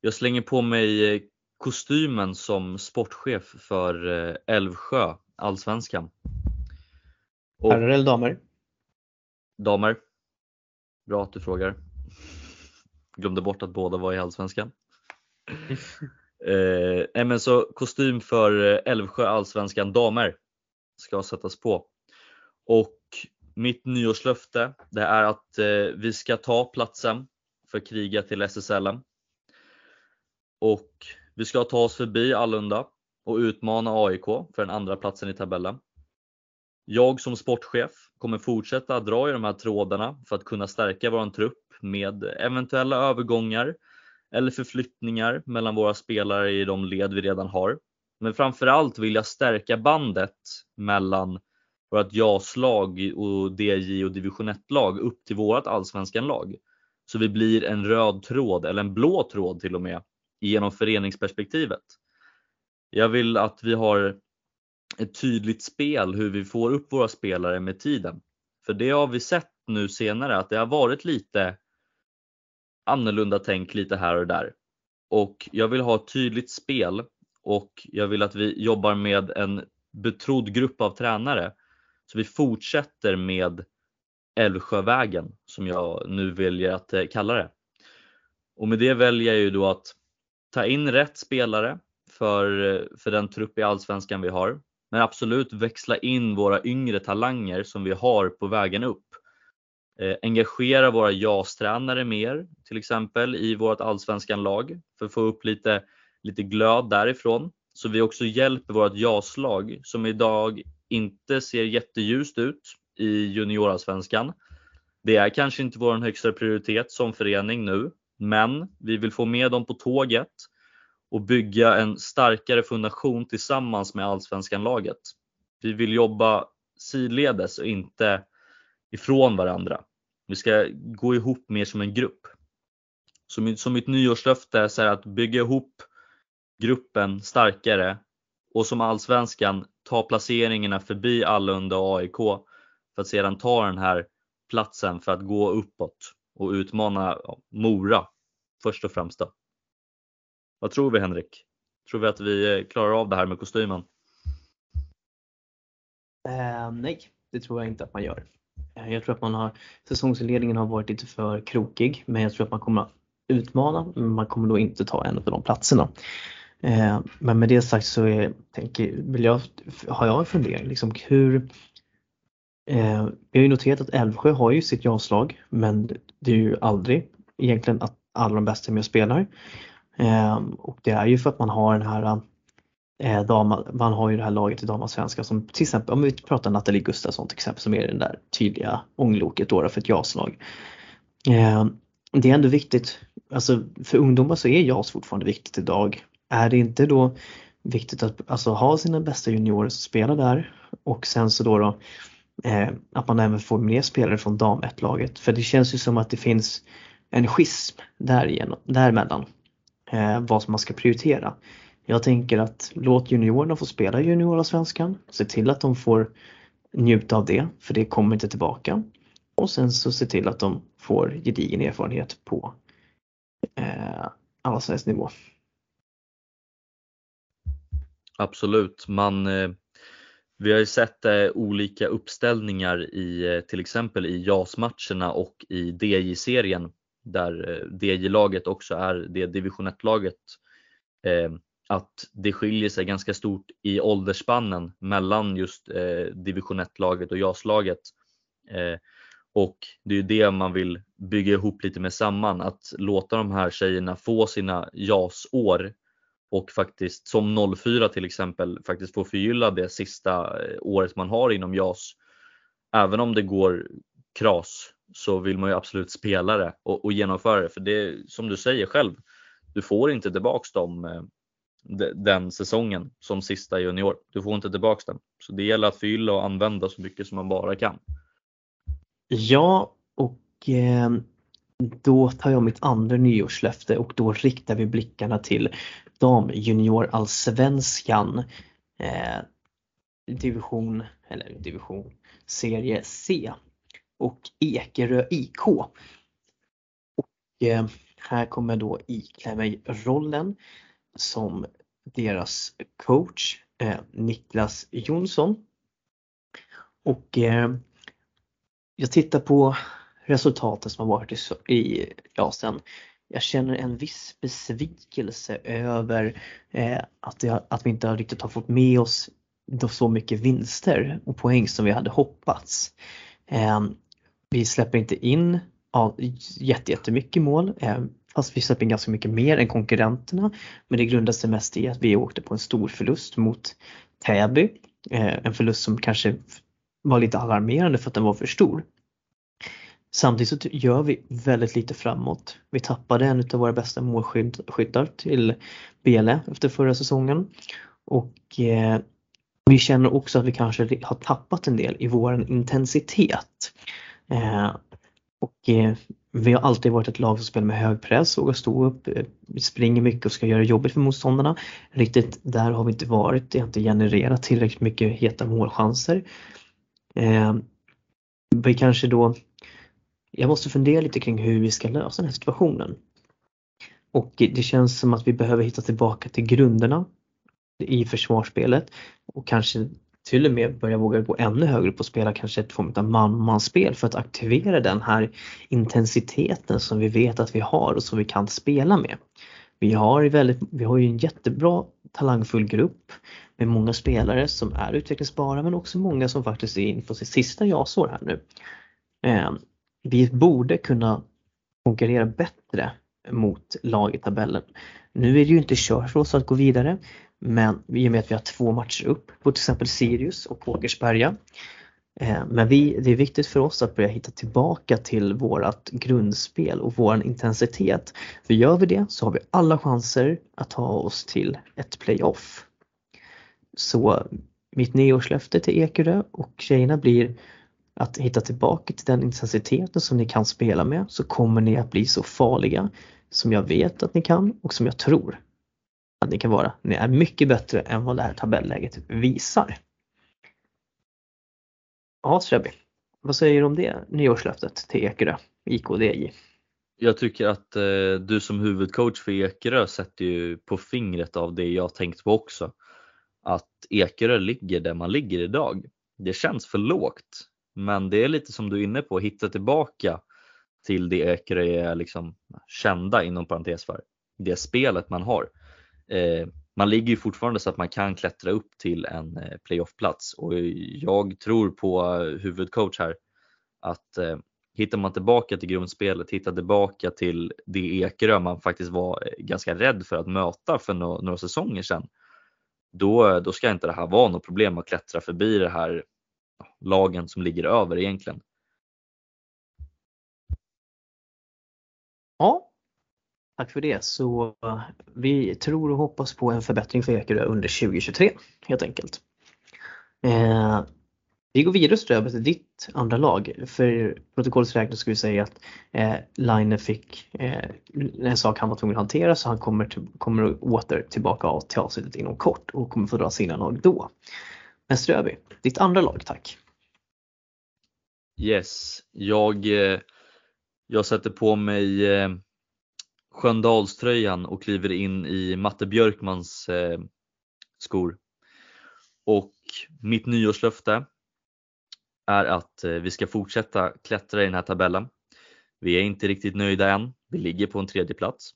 jag slänger på mig eh, kostymen som sportchef för Älvsjö, Allsvenskan.
Herrar eller damer?
Damer. Bra att du frågar. Glömde bort att båda var i Allsvenskan. eh, men så kostym för eh, Älvsjö Allsvenskan damer ska sättas på. Och mitt nyårslöfte det är att eh, vi ska ta platsen för kriga till SSL. Och vi ska ta oss förbi Allunda och utmana AIK för den andra platsen i tabellen. Jag som sportchef kommer fortsätta dra i de här trådarna för att kunna stärka vår trupp med eventuella övergångar eller förflyttningar mellan våra spelare i de led vi redan har. Men framförallt vill jag stärka bandet mellan vårt JAS-lag och DJ och division 1-lag upp till vårt allsvenskan-lag. Så vi blir en röd tråd, eller en blå tråd till och med, genom föreningsperspektivet. Jag vill att vi har ett tydligt spel hur vi får upp våra spelare med tiden. För det har vi sett nu senare att det har varit lite annorlunda tänk lite här och där. Och jag vill ha ett tydligt spel och jag vill att vi jobbar med en betrodd grupp av tränare. Så vi fortsätter med Älvsjövägen som jag nu väljer att eh, kalla det. Och med det väljer jag ju då att ta in rätt spelare för, eh, för den trupp i Allsvenskan vi har. Men absolut växla in våra yngre talanger som vi har på vägen upp. Eh, engagera våra JAS-tränare mer, till exempel i vårt allsvenskan lag för att få upp lite, lite glöd därifrån. Så vi också hjälper vårt JAS-lag som idag inte ser jätteljust ut i juniorallsvenskan. Det är kanske inte vår högsta prioritet som förening nu, men vi vill få med dem på tåget och bygga en starkare fundation tillsammans med allsvenskan-laget. Vi vill jobba sidledes och inte ifrån varandra. Vi ska gå ihop mer som en grupp. Så mitt, så mitt nyårslöfte är att bygga ihop gruppen starkare och som allsvenskan ta placeringarna förbi Allunda och AIK för att sedan ta den här platsen för att gå uppåt och utmana Mora först och främst. Då. Vad tror vi Henrik? Tror vi att vi eh, klarar av det här med kostymen?
Eh, nej, det tror jag inte att man gör. Eh, jag tror att man har, säsongsinledningen har varit lite för krokig men jag tror att man kommer att utmana men man kommer då inte ta en av de platserna. Eh, men med det sagt så är, tänker, vill jag, har jag en fundering. Liksom hur, eh, vi har ju noterat att Älvsjö har ju sitt jaslag men det är ju aldrig egentligen att alla de bästa är med och spelar. Ehm, och det är ju för att man har den här eh, man har ju det här laget i damallsvenskan som till exempel om vi pratar Nathalie Gustafsson till exempel som är den där tydliga ångloket då för ett JAS-lag. Ehm, det är ändå viktigt, alltså för ungdomar så är JAS fortfarande viktigt idag. Är det inte då viktigt att alltså, ha sina bästa juniorer som spelar där och sen så då, då eh, att man även får mer spelare från dam 1-laget. För det känns ju som att det finns en schism därigenom, däremellan eh, vad som man ska prioritera. Jag tänker att låt juniorerna få spela juniorsvenskan, se till att de får njuta av det, för det kommer inte tillbaka. Och sen så se till att de får gedigen erfarenhet på eh, allsvensk nivå.
Absolut, man eh, vi har ju sett eh, olika uppställningar i eh, till exempel i JAS-matcherna och i DJ-serien där eh, DJ-laget också är det division 1-laget, eh, att det skiljer sig ganska stort i åldersspannen mellan just eh, division 1-laget och JAS-laget. Eh, och det är ju det man vill bygga ihop lite med samman, att låta de här tjejerna få sina JAS-år och faktiskt som 04 till exempel faktiskt få förgylla det sista eh, året man har inom JAS. Även om det går kras så vill man ju absolut spela det och, och genomföra det för det som du säger själv, du får inte tillbaks dem eh, den säsongen som sista junior. Du får inte tillbaks den. Så det gäller att förgylla och använda så mycket som man bara kan.
Ja, och eh, då tar jag mitt andra nyårslöfte och då riktar vi blickarna till damjuniorallsvenskan eh, division, eller division, serie C och Ekerö IK. Och eh, här kommer jag då iklä mig rollen som deras coach eh, Niklas Jonsson. Och eh, jag tittar på resultaten som har varit i, i Jasen. Jag känner en viss besvikelse över eh, att, det, att vi inte riktigt har fått med oss så mycket vinster och poäng som vi hade hoppats. Eh, vi släpper inte in ja, jättemycket mål eh, fast vi släpper in ganska mycket mer än konkurrenterna. Men det grundar sig mest i att vi åkte på en stor förlust mot Täby. Eh, en förlust som kanske var lite alarmerande för att den var för stor. Samtidigt så gör vi väldigt lite framåt. Vi tappade en av våra bästa målskyttar till Bele efter förra säsongen. Och eh, vi känner också att vi kanske har tappat en del i vår intensitet. Eh, och eh, vi har alltid varit ett lag som spelar med hög press, vågar stå upp, eh, springer mycket och ska göra jobbet för motståndarna. Riktigt där har vi inte varit, det har inte genererat tillräckligt mycket heta målchanser. Eh, vi kanske då, jag måste fundera lite kring hur vi ska lösa den här situationen. Och det känns som att vi behöver hitta tillbaka till grunderna i försvarsspelet och kanske till och med börja våga gå ännu högre på att spela kanske ett form av man-man-spel för att aktivera den här intensiteten som vi vet att vi har och som vi kan spela med. Vi har, väldigt, vi har ju en jättebra talangfull grupp med många spelare som är utvecklingsbara men också många som faktiskt är in på sitt sista jasår här nu. Eh, vi borde kunna konkurrera bättre mot lag i tabellen. Nu är det ju inte kört för oss att gå vidare men i och med att vi har två matcher upp på till exempel Sirius och Åkersberga. Eh, men vi, det är viktigt för oss att börja hitta tillbaka till vårat grundspel och våran intensitet. För gör vi det så har vi alla chanser att ta oss till ett playoff. Så mitt nyårslöfte till Ekerö och tjejerna blir att hitta tillbaka till den intensiteten som ni kan spela med så kommer ni att bli så farliga som jag vet att ni kan och som jag tror att ni kan vara. Ni är mycket bättre än vad det här tabelläget visar. Ja, Srebby. Vad säger du om det nyårslöftet till Ekerö, IKDJ?
Jag tycker att eh, du som huvudcoach för Ekerö sätter ju på fingret av det jag tänkt på också. Att Ekerö ligger där man ligger idag. Det känns för lågt, men det är lite som du är inne på, hitta tillbaka till det Ekerö är liksom kända inom parentes för. Det spelet man har. Eh, man ligger ju fortfarande så att man kan klättra upp till en eh, playoffplats och jag tror på eh, huvudcoach här att eh, hittar man tillbaka till grundspelet, hittar tillbaka till det Ekerö man faktiskt var ganska rädd för att möta för några, några säsonger sedan. Då, då ska inte det här vara något problem att klättra förbi det här lagen som ligger över egentligen.
Ja, Tack för det. Så eh, vi tror och hoppas på en förbättring för Ekerö under 2023 helt enkelt. Eh, vi går vidare Ströbe till ditt andra lag. För protokollets räkning ska vi säga att eh, Line fick eh, en sak han var tvungen att hantera så han kommer, till, kommer åter tillbaka till avsnittet inom kort och kommer få dra sina lag då. Men Ströby, ditt andra lag tack.
Yes, jag, eh, jag sätter på mig eh, Sköndalströjan och kliver in i Matte Björkmans eh, skor. Och mitt nyårslöfte är att eh, vi ska fortsätta klättra i den här tabellen. Vi är inte riktigt nöjda än. Vi ligger på en tredje plats.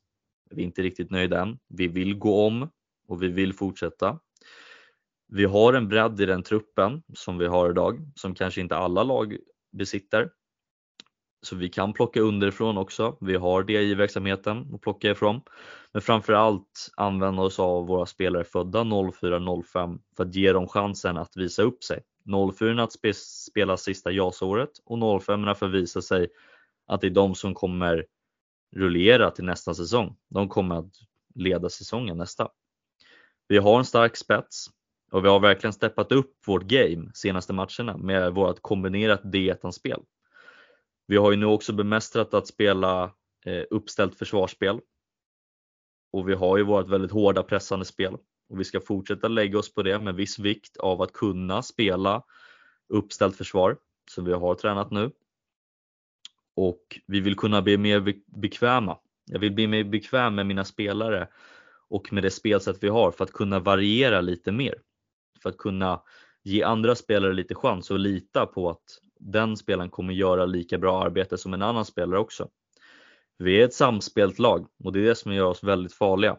Vi är inte riktigt nöjda än. Vi vill gå om och vi vill fortsätta. Vi har en bredd i den truppen som vi har idag som kanske inte alla lag besitter. Så vi kan plocka underifrån också. Vi har det i verksamheten att plocka ifrån. Men framförallt använda oss av våra spelare födda 04-05 för att ge dem chansen att visa upp sig. 04 att spela sista JAS-året och 05 för att visa sig att det är de som kommer rullera till nästa säsong. De kommer att leda säsongen nästa. Vi har en stark spets och vi har verkligen steppat upp vårt game senaste matcherna med vårt kombinerat D1-spel. Vi har ju nu också bemästrat att spela eh, uppställt försvarsspel och vi har ju vårt väldigt hårda pressande spel och vi ska fortsätta lägga oss på det med viss vikt av att kunna spela uppställt försvar som vi har tränat nu. Och vi vill kunna bli mer bekväma. Jag vill bli mer bekväm med mina spelare och med det spelsätt vi har för att kunna variera lite mer. För att kunna ge andra spelare lite chans och lita på att den spelaren kommer göra lika bra arbete som en annan spelare också. Vi är ett samspelt lag och det är det som gör oss väldigt farliga.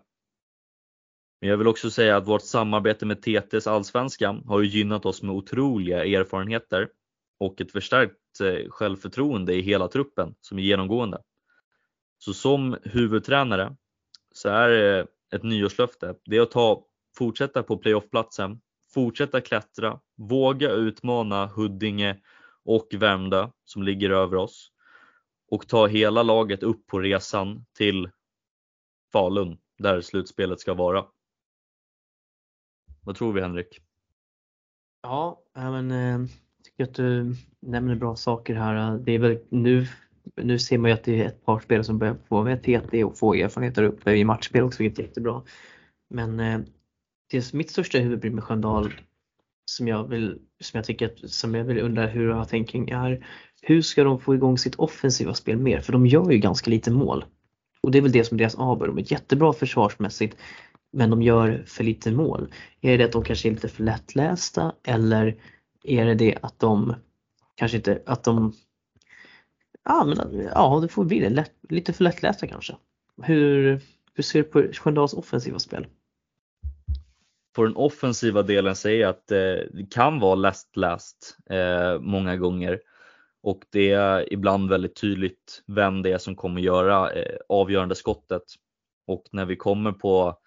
Men jag vill också säga att vårt samarbete med TTs allsvenska har ju gynnat oss med otroliga erfarenheter och ett förstärkt eh, självförtroende i hela truppen som är genomgående. Så som huvudtränare så är eh, ett nyårslöfte. Det är att ta, fortsätta på playoffplatsen, fortsätta klättra, våga utmana Huddinge och Värmdö som ligger över oss och ta hela laget upp på resan till Falun där slutspelet ska vara. Vad tror vi Henrik?
Ja, men jag tycker att du nämner bra saker här. Det är väl nu, nu ser man ju att det är ett par spelare som börjar få med TT och få erfarenheter uppe i matchspel också, vilket är jättebra. Men eh, det är mitt största huvudbry med Sköndal som jag vill, som jag tycker att, som jag vill undra hur jag tänker kring är hur ska de få igång sitt offensiva spel mer? För de gör ju ganska lite mål. Och det är väl det som är deras aber. De är jättebra försvarsmässigt men de gör för lite mål. Är det att de kanske är lite för lättlästa eller är det det att de kanske inte, att de Ja, men, ja det får bli det. Lätt, lite för lättlästa kanske. Hur, hur ser du på Sköndals offensiva spel?
På den offensiva delen säger jag att eh, det kan vara last eh, många gånger och det är ibland väldigt tydligt vem det är som kommer göra eh, avgörande skottet. Och när vi kommer på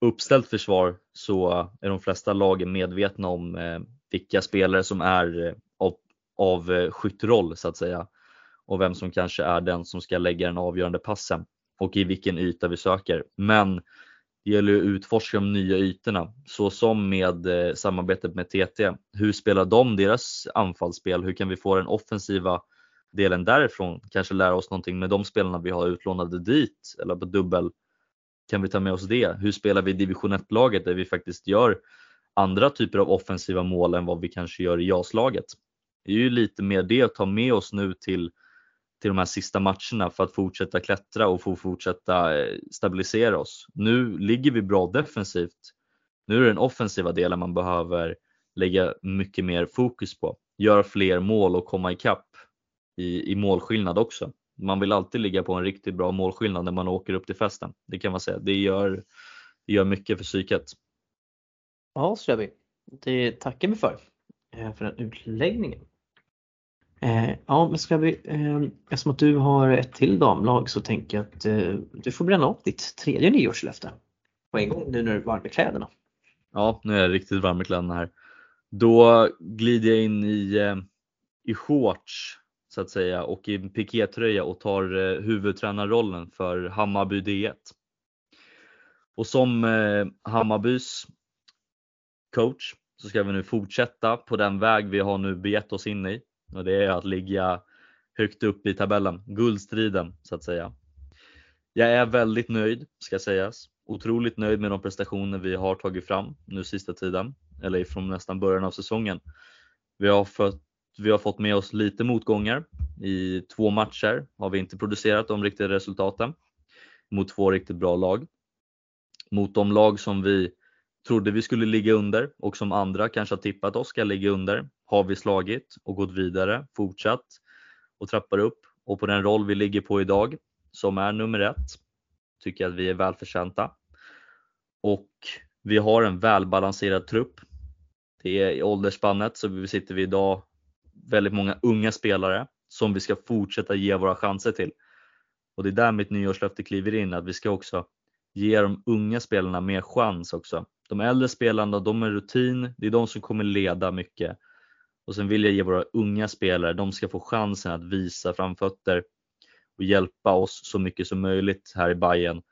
uppställt försvar så är de flesta lagen medvetna om eh, vilka spelare som är eh, av, av eh, skyttroll så att säga och vem som kanske är den som ska lägga den avgörande passen och i vilken yta vi söker. Men det gäller att utforska de nya ytorna så som med eh, samarbetet med TT. Hur spelar de deras anfallsspel? Hur kan vi få den offensiva delen därifrån? Kanske lära oss någonting med de spelarna vi har utlånade dit eller på dubbel kan vi ta med oss det? Hur spelar vi division 1-laget där vi faktiskt gör andra typer av offensiva mål än vad vi kanske gör i JAS-laget? Det är ju lite mer det att ta med oss nu till, till de här sista matcherna för att fortsätta klättra och få fortsätta eh, stabilisera oss. Nu ligger vi bra defensivt. Nu är det den offensiva delen man behöver lägga mycket mer fokus på. Göra fler mål och komma ikapp i, i målskillnad också man vill alltid ligga på en riktigt bra målskillnad när man åker upp till festen. Det kan man säga. Det gör, det gör mycket för psyket.
Ja, så gör vi. Det tackar vi för, eh, för den utläggningen. Eh, ja, men ska vi, eh, eftersom att du har ett till damlag så tänker jag att eh, du får bränna upp ditt tredje nyårslöfte på en gång nu när du är varm i kläderna.
Ja, nu är jag riktigt varm i kläderna här. Då glider jag in i, eh, i shorts så att säga och i pikétröja och tar eh, huvudtränarrollen för Hammarby D1. Och som eh, Hammarbys coach så ska vi nu fortsätta på den väg vi har nu begett oss in i och det är att ligga högt upp i tabellen, guldstriden så att säga. Jag är väldigt nöjd ska sägas. Otroligt nöjd med de prestationer vi har tagit fram nu sista tiden eller från nästan början av säsongen. Vi har fått vi har fått med oss lite motgångar. I två matcher har vi inte producerat de riktiga resultaten mot två riktigt bra lag. Mot de lag som vi trodde vi skulle ligga under och som andra kanske har tippat oss ska ligga under har vi slagit och gått vidare, fortsatt och trappar upp och på den roll vi ligger på idag som är nummer ett tycker jag att vi är välförtjänta. Och vi har en välbalanserad trupp. Det är i åldersspannet så vi sitter vi idag väldigt många unga spelare som vi ska fortsätta ge våra chanser till. Och det är där mitt nyårslöfte kliver in, att vi ska också ge de unga spelarna mer chans också. De äldre spelarna, de är rutin, det är de som kommer leda mycket. Och sen vill jag ge våra unga spelare, de ska få chansen att visa framfötter och hjälpa oss så mycket som möjligt här i Bayern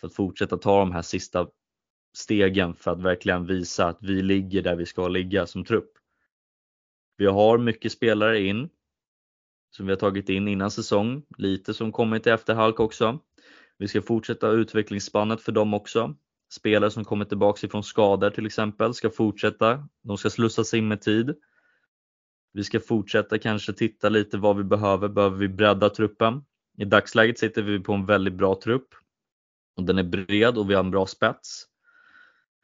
för att fortsätta ta de här sista stegen för att verkligen visa att vi ligger där vi ska ligga som trupp. Vi har mycket spelare in som vi har tagit in innan säsong, lite som kommit i efterhalk också. Vi ska fortsätta utvecklingsspannet för dem också. Spelare som kommer tillbaka ifrån skador till exempel ska fortsätta. De ska slussas in med tid. Vi ska fortsätta kanske titta lite vad vi behöver. Behöver vi bredda truppen? I dagsläget sitter vi på en väldigt bra trupp och den är bred och vi har en bra spets.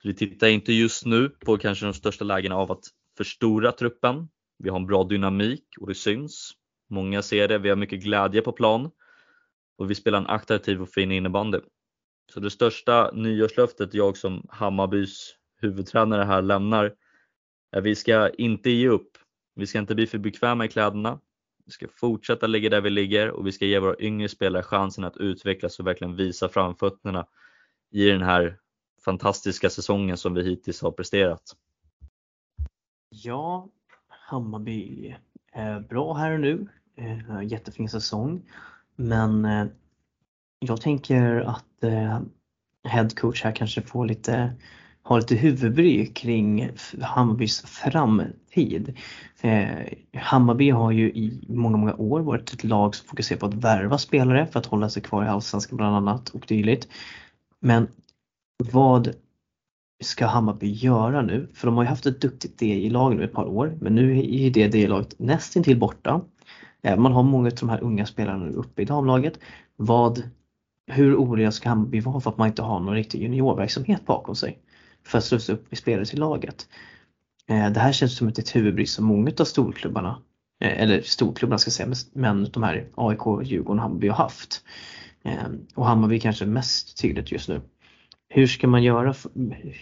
Vi tittar inte just nu på kanske de största lägena av att förstora truppen. Vi har en bra dynamik och det syns. Många ser det, vi har mycket glädje på plan och vi spelar en attraktiv och fin innebandy. Så det största nyårslöftet jag som Hammarbys huvudtränare här lämnar är att vi ska inte ge upp. Vi ska inte bli för bekväma i kläderna. Vi ska fortsätta ligga där vi ligger och vi ska ge våra yngre spelare chansen att utvecklas och verkligen visa framfötterna i den här fantastiska säsongen som vi hittills har presterat.
Ja, Hammarby är bra här och nu. Eh, jättefin säsong. Men eh, jag tänker att eh, headcoach här kanske får lite har lite huvudbry kring Hammarbys framtid. Eh, Hammarby har ju i många, många år varit ett lag som fokuserar på att värva spelare för att hålla sig kvar i Allsvenskan bland annat och dylikt. Men vad ska Hammarby göra nu? För de har ju haft ett duktigt DJ-lag nu ett par år men nu är ju det DJ-laget nästintill borta. Eh, man har många av de här unga spelarna uppe i damlaget. Vad, hur oroliga ska Hammarby vara för att man inte har någon riktig juniorverksamhet bakom sig? För att slussa upp spelare till laget. Eh, det här känns som ett huvudbry som många av storklubbarna, eh, eller storklubbarna ska jag säga, men de här AIK, Djurgården och Hammarby har haft. Eh, och Hammarby kanske mest tydligt just nu. Hur ska man göra?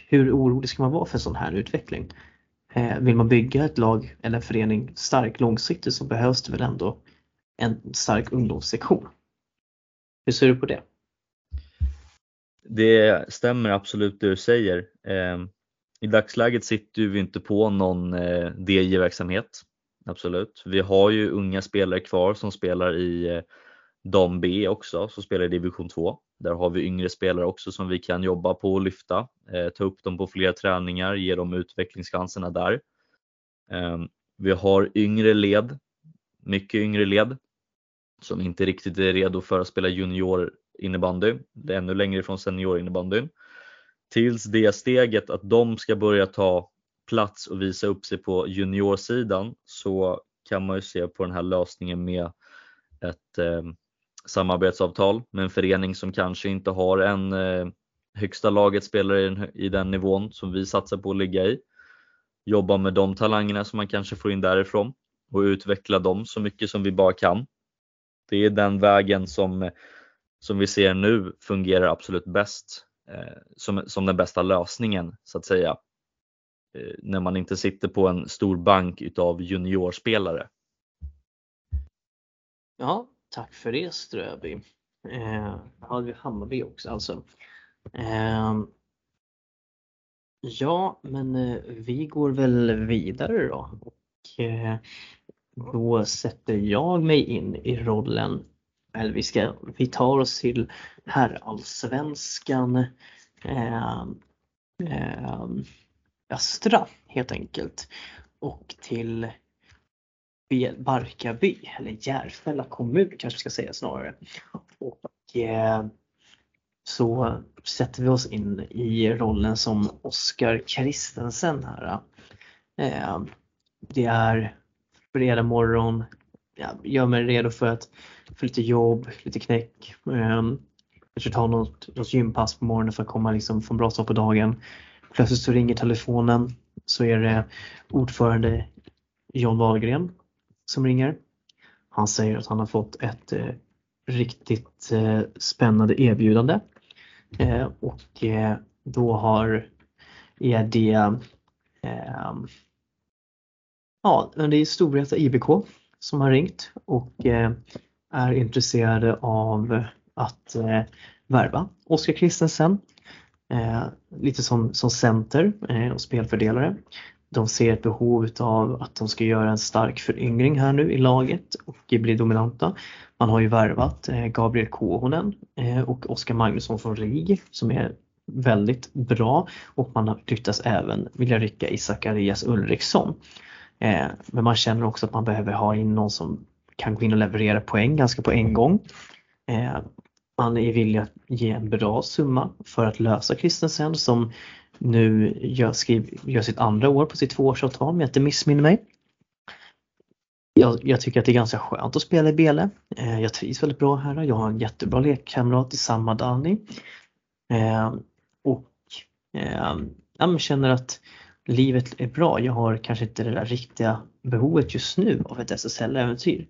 Hur orolig ska man vara för en sån här utveckling? Vill man bygga ett lag eller en förening stark långsiktigt så behövs det väl ändå en stark ungdomssektion. Hur ser du på det?
Det stämmer absolut det du säger. Ehm, I dagsläget sitter vi inte på någon eh, DJ-verksamhet. Absolut. Vi har ju unga spelare kvar som spelar i eh, Dam B också, som spelar i division 2. Där har vi yngre spelare också som vi kan jobba på och lyfta, eh, ta upp dem på flera träningar, ge dem utvecklingschanserna där. Ehm, vi har yngre led, mycket yngre led som inte riktigt är redo för att spela junior innebandy. Det är ännu längre från senior innebandyn. Tills det steget att de ska börja ta plats och visa upp sig på juniorsidan så kan man ju se på den här lösningen med ett eh, samarbetsavtal med en förening som kanske inte har en eh, högsta laget spelare i, i den nivån som vi satsar på att ligga i. Jobba med de talangerna som man kanske får in därifrån och utveckla dem så mycket som vi bara kan. Det är den vägen som, som vi ser nu fungerar absolut bäst eh, som, som den bästa lösningen så att säga. Eh, när man inte sitter på en stor bank utav juniorspelare.
Ja, Tack för det Ströby. Eh, hade vi Hammarby också alltså. Eh, ja, men eh, vi går väl vidare då. Och, eh, då sätter jag mig in i rollen, eller vi, ska, vi tar oss till herrallsvenskan eh, eh, Östra helt enkelt. Och till Barkarby, eller Järfälla kommun kanske vi ska säga snarare. Och eh, så sätter vi oss in i rollen som Oskar Kristensen här. Eh, det är fredag morgon, ja, gör mig redo för, att, för lite jobb, lite knäck. Eh, kanske ta något, något gympass på morgonen för att komma liksom få en bra start på dagen. Plötsligt så ringer telefonen så är det ordförande John Wahlgren som ringer. Han säger att han har fått ett eh, riktigt eh, spännande erbjudande eh, och eh, då har är det eh, Ja, det är Storvreta IBK som har ringt och eh, är intresserade av att eh, värva Oskar Christensen. Eh, lite som, som center och spelfördelare. De ser ett behov av att de ska göra en stark föryngring här nu i laget och bli dominanta. Man har ju värvat Gabriel Kohonen och Oskar Magnusson från RIG som är väldigt bra och man har ryktas även vilja rycka i Zacharias Ulriksson. Eh, men man känner också att man behöver ha in någon som kan gå in och leverera poäng ganska på en gång. Eh, man är villig att ge en bra summa för att lösa Kristensen som nu gör, skriv, gör sitt andra år på sitt tvåårsavtal om jag inte missminner mig. Jag, jag, tycker att det är ganska skönt att spela i Bele. Eh, jag trivs väldigt bra här. Jag har en jättebra lekkamrat i samma Dani. och jag känner att livet är bra. Jag har kanske inte det där riktiga behovet just nu av ett SSL-äventyr.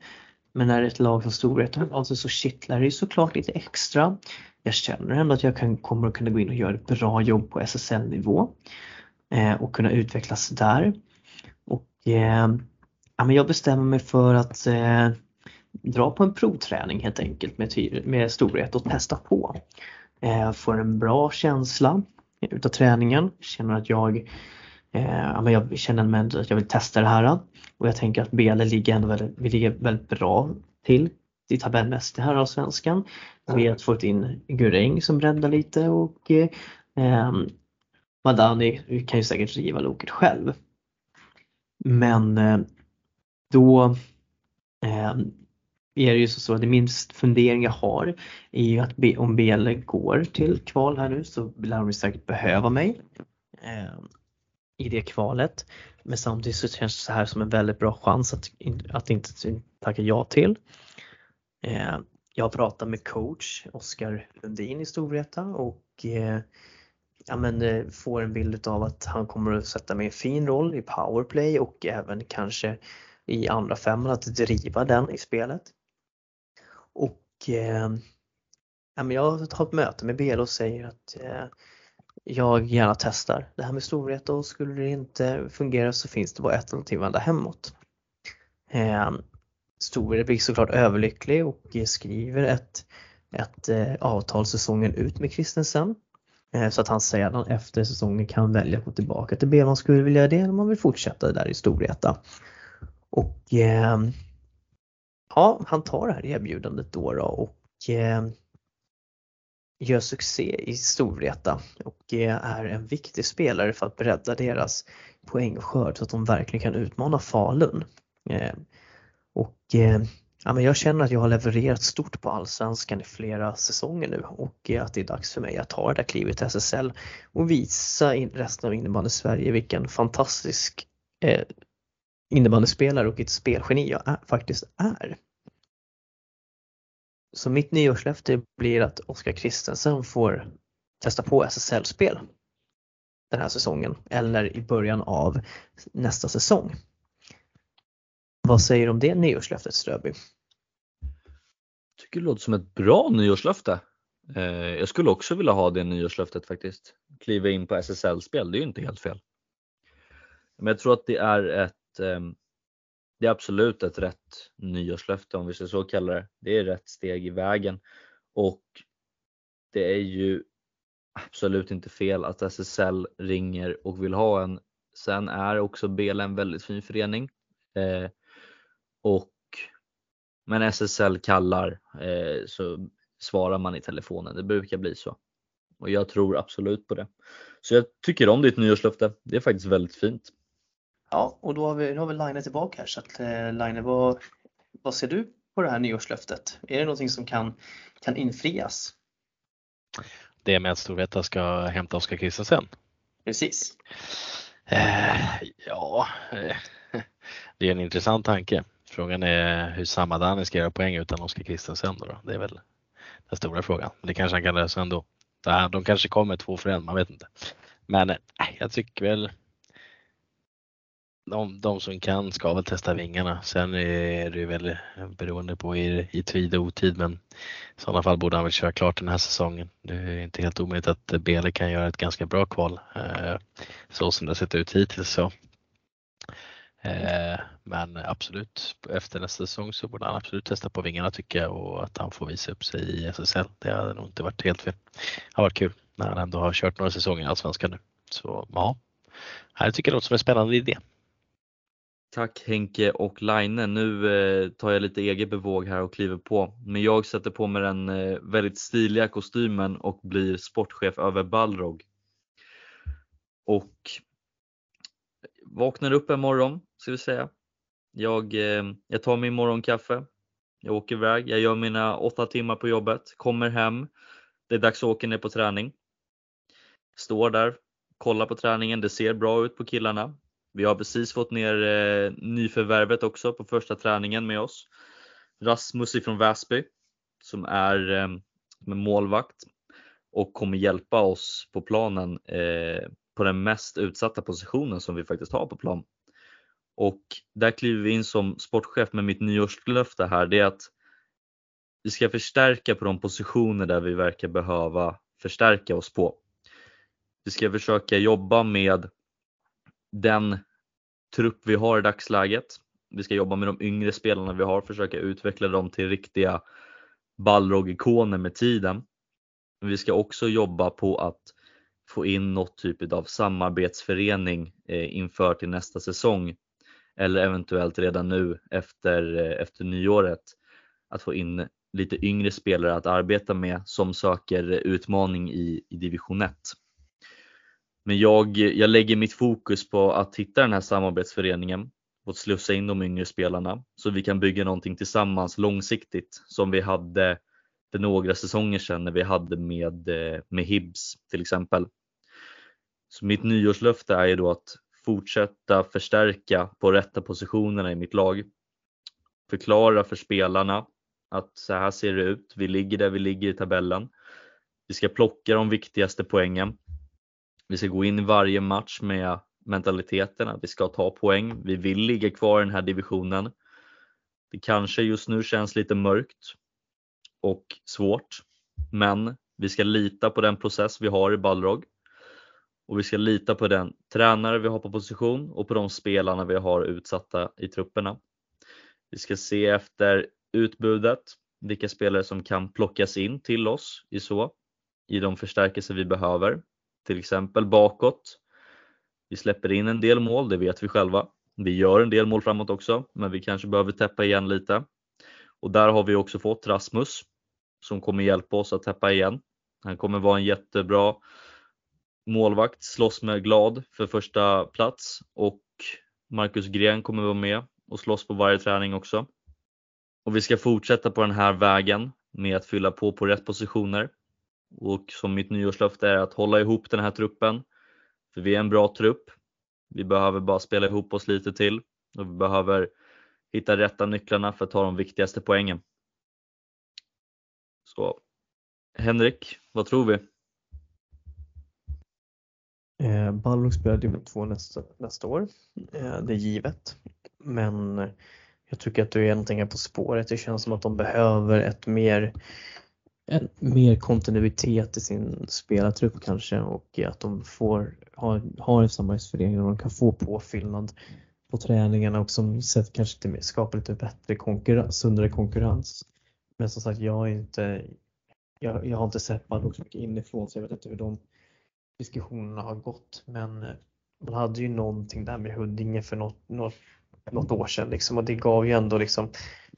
Men när ett lag som Storvreta alltså så kittlar det ju såklart lite extra. Jag känner ändå att jag kan, kommer att kunna gå in och göra ett bra jobb på SSL-nivå eh, och kunna utvecklas där. Och eh, ja, men jag bestämmer mig för att eh, dra på en provträning helt enkelt med, med Storvreta och testa på. Eh, får en bra känsla utav träningen, känner att jag Eh, men jag känner med att jag vill testa det här och jag tänker att Bele ligger ändå väldigt, vi ligger väldigt bra till i tabellmässigt i herrallsvenskan. Vi har fått in Guräng som breddar lite och eh, Madani kan ju säkert driva loket själv. Men eh, då eh, är det ju så att det minst fundering jag har är ju att om Bele går till kval här nu så lär de säkert behöva mig. Eh, i det kvalet. Men samtidigt så känns det så här som en väldigt bra chans att, att inte tacka ja till. Eh, jag har pratat med coach Oskar Lundin i Storvreta och eh, ja, men, eh, får en bild av att han kommer att sätta mig en fin roll i powerplay och även kanske i andra femman att driva den i spelet. Och eh, ja, men jag har ett möte med BL och säger att eh, jag gärna testar det här med Storvreta och skulle det inte fungera så finns det bara ett alternativ att vända hemåt. Eh, Storvreta blir såklart överlycklig och skriver ett, ett eh, avtal säsongen ut med Kristensen. Eh, så att han sedan efter säsongen kan välja att gå tillbaka till B om man skulle vilja det eller om man vill fortsätta där i Storvreta. Och ehm, ja, han tar det här erbjudandet då, då och ehm, gör succé i Storvreta och är en viktig spelare för att bredda deras poängskörd så att de verkligen kan utmana Falun. Eh, och eh, ja, men jag känner att jag har levererat stort på Allsvenskan i flera säsonger nu och att det är dags för mig att ta det där klivet till SSL och visa resten av innebandy Sverige vilken fantastisk eh, innebandyspelare och ett spelgeni jag är, faktiskt är. Så mitt nyårslöfte blir att Oskar Kristensen får testa på SSL-spel den här säsongen eller i början av nästa säsong. Vad säger du om det nyårslöftet Ströby?
tycker det låter som ett bra nyårslöfte. Eh, jag skulle också vilja ha det nyårslöftet faktiskt. Kliva in på SSL-spel, det är ju inte helt fel. Men jag tror att det är ett ehm, det är absolut ett rätt nyårslöfte om vi ska så kalla det. Det är rätt steg i vägen och det är ju absolut inte fel att SSL ringer och vill ha en. Sen är också BL en väldigt fin förening eh, och men SSL kallar eh, så svarar man i telefonen. Det brukar bli så och jag tror absolut på det. Så jag tycker om ditt nyårslöfte. Det är faktiskt väldigt fint.
Ja, och då har vi, nu har vi Line tillbaka här så att eh, Line, vad, vad ser du på det här nyårslöftet? Är det någonting som kan, kan infrias?
Det med att Storvreta ska hämta Oskar Kristensen?
Precis.
Eh, ja, eh, det är en intressant tanke. Frågan är hur Samadani ska göra poäng utan Oskar Kristensen då, Det är väl den stora frågan. Det kanske han kan lösa ändå. De kanske kommer två för en, man vet inte. Men eh, jag tycker väl de, de som kan ska väl testa vingarna. Sen är det ju väl beroende på i, i tid och otid men i sådana fall borde han väl köra klart den här säsongen. Det är inte helt omöjligt att Bele kan göra ett ganska bra kval eh, så som det sett ut hittills. Så. Eh, men absolut, efter nästa säsong så borde han absolut testa på vingarna tycker jag och att han får visa upp sig i SSL. Det hade nog inte varit helt fel. Det har varit kul när han ändå har kört några säsonger i Allsvenskan nu. Så ja, jag tycker jag det låter som en spännande idé.
Tack Henke och Line. Nu eh, tar jag lite eget bevåg här och kliver på. Men jag sätter på mig den eh, väldigt stiliga kostymen och blir sportchef över Balrog. Och vaknar upp en morgon, ska vi säga. Jag, eh, jag tar min morgonkaffe. Jag åker iväg. Jag gör mina åtta timmar på jobbet. Kommer hem. Det är dags att åka ner på träning. Står där, kollar på träningen. Det ser bra ut på killarna. Vi har precis fått ner eh, nyförvärvet också på första träningen med oss. Rasmus ifrån Väsby som är eh, målvakt och kommer hjälpa oss på planen eh, på den mest utsatta positionen som vi faktiskt har på plan. Och där kliver vi in som sportchef med mitt nyårslöfte här. Det är att vi ska förstärka på de positioner där vi verkar behöva förstärka oss på. Vi ska försöka jobba med den trupp vi har i dagsläget. Vi ska jobba med de yngre spelarna vi har, försöka utveckla dem till riktiga Balrog-ikoner med tiden. Vi ska också jobba på att få in något typ av samarbetsförening eh, inför till nästa säsong eller eventuellt redan nu efter, eh, efter nyåret att få in lite yngre spelare att arbeta med som söker utmaning i, i division 1. Men jag, jag lägger mitt fokus på att hitta den här samarbetsföreningen och slussa in de yngre spelarna så vi kan bygga någonting tillsammans långsiktigt som vi hade för några säsonger sedan när vi hade med, eh, med Hibs till exempel. Så mitt nyårslöfte är ju då att fortsätta förstärka på rätta positionerna i mitt lag. Förklara för spelarna att så här ser det ut. Vi ligger där vi ligger i tabellen. Vi ska plocka de viktigaste poängen. Vi ska gå in i varje match med mentaliteten att vi ska ta poäng. Vi vill ligga kvar i den här divisionen. Det kanske just nu känns lite mörkt och svårt, men vi ska lita på den process vi har i Balrog och vi ska lita på den tränare vi har på position och på de spelarna vi har utsatta i trupperna. Vi ska se efter utbudet, vilka spelare som kan plockas in till oss i så, i de förstärkelser vi behöver. Till exempel bakåt. Vi släpper in en del mål, det vet vi själva. Vi gör en del mål framåt också, men vi kanske behöver täppa igen lite. Och där har vi också fått Rasmus som kommer hjälpa oss att täppa igen. Han kommer vara en jättebra målvakt, slåss med glad för första plats och Marcus Gren kommer vara med och slåss på varje träning också. Och vi ska fortsätta på den här vägen med att fylla på på rätt positioner. Och som mitt nyårslöfte är att hålla ihop den här truppen. För vi är en bra trupp. Vi behöver bara spela ihop oss lite till och vi behöver hitta rätta nycklarna för att ta de viktigaste poängen. Så Henrik, vad tror vi?
Eh, Ballrock spelar division 2 nästa, nästa år. Eh, det är givet. Men jag tycker att du är någonting på spåret. Det känns som att de behöver ett mer en mer kontinuitet i sin spelartrupp kanske och att de får ha, ha en samarbetsförening och de kan få påfyllnad på träningarna och som sätt kanske till, skapar lite bättre konkurrens, sundare konkurrens. Men som sagt, jag är inte jag, jag har inte sett Balrog så mycket inifrån så jag vet inte hur de diskussionerna har gått men eh, man hade ju någonting där med Huddinge för något, något, något år sedan liksom och det gav ju ändå liksom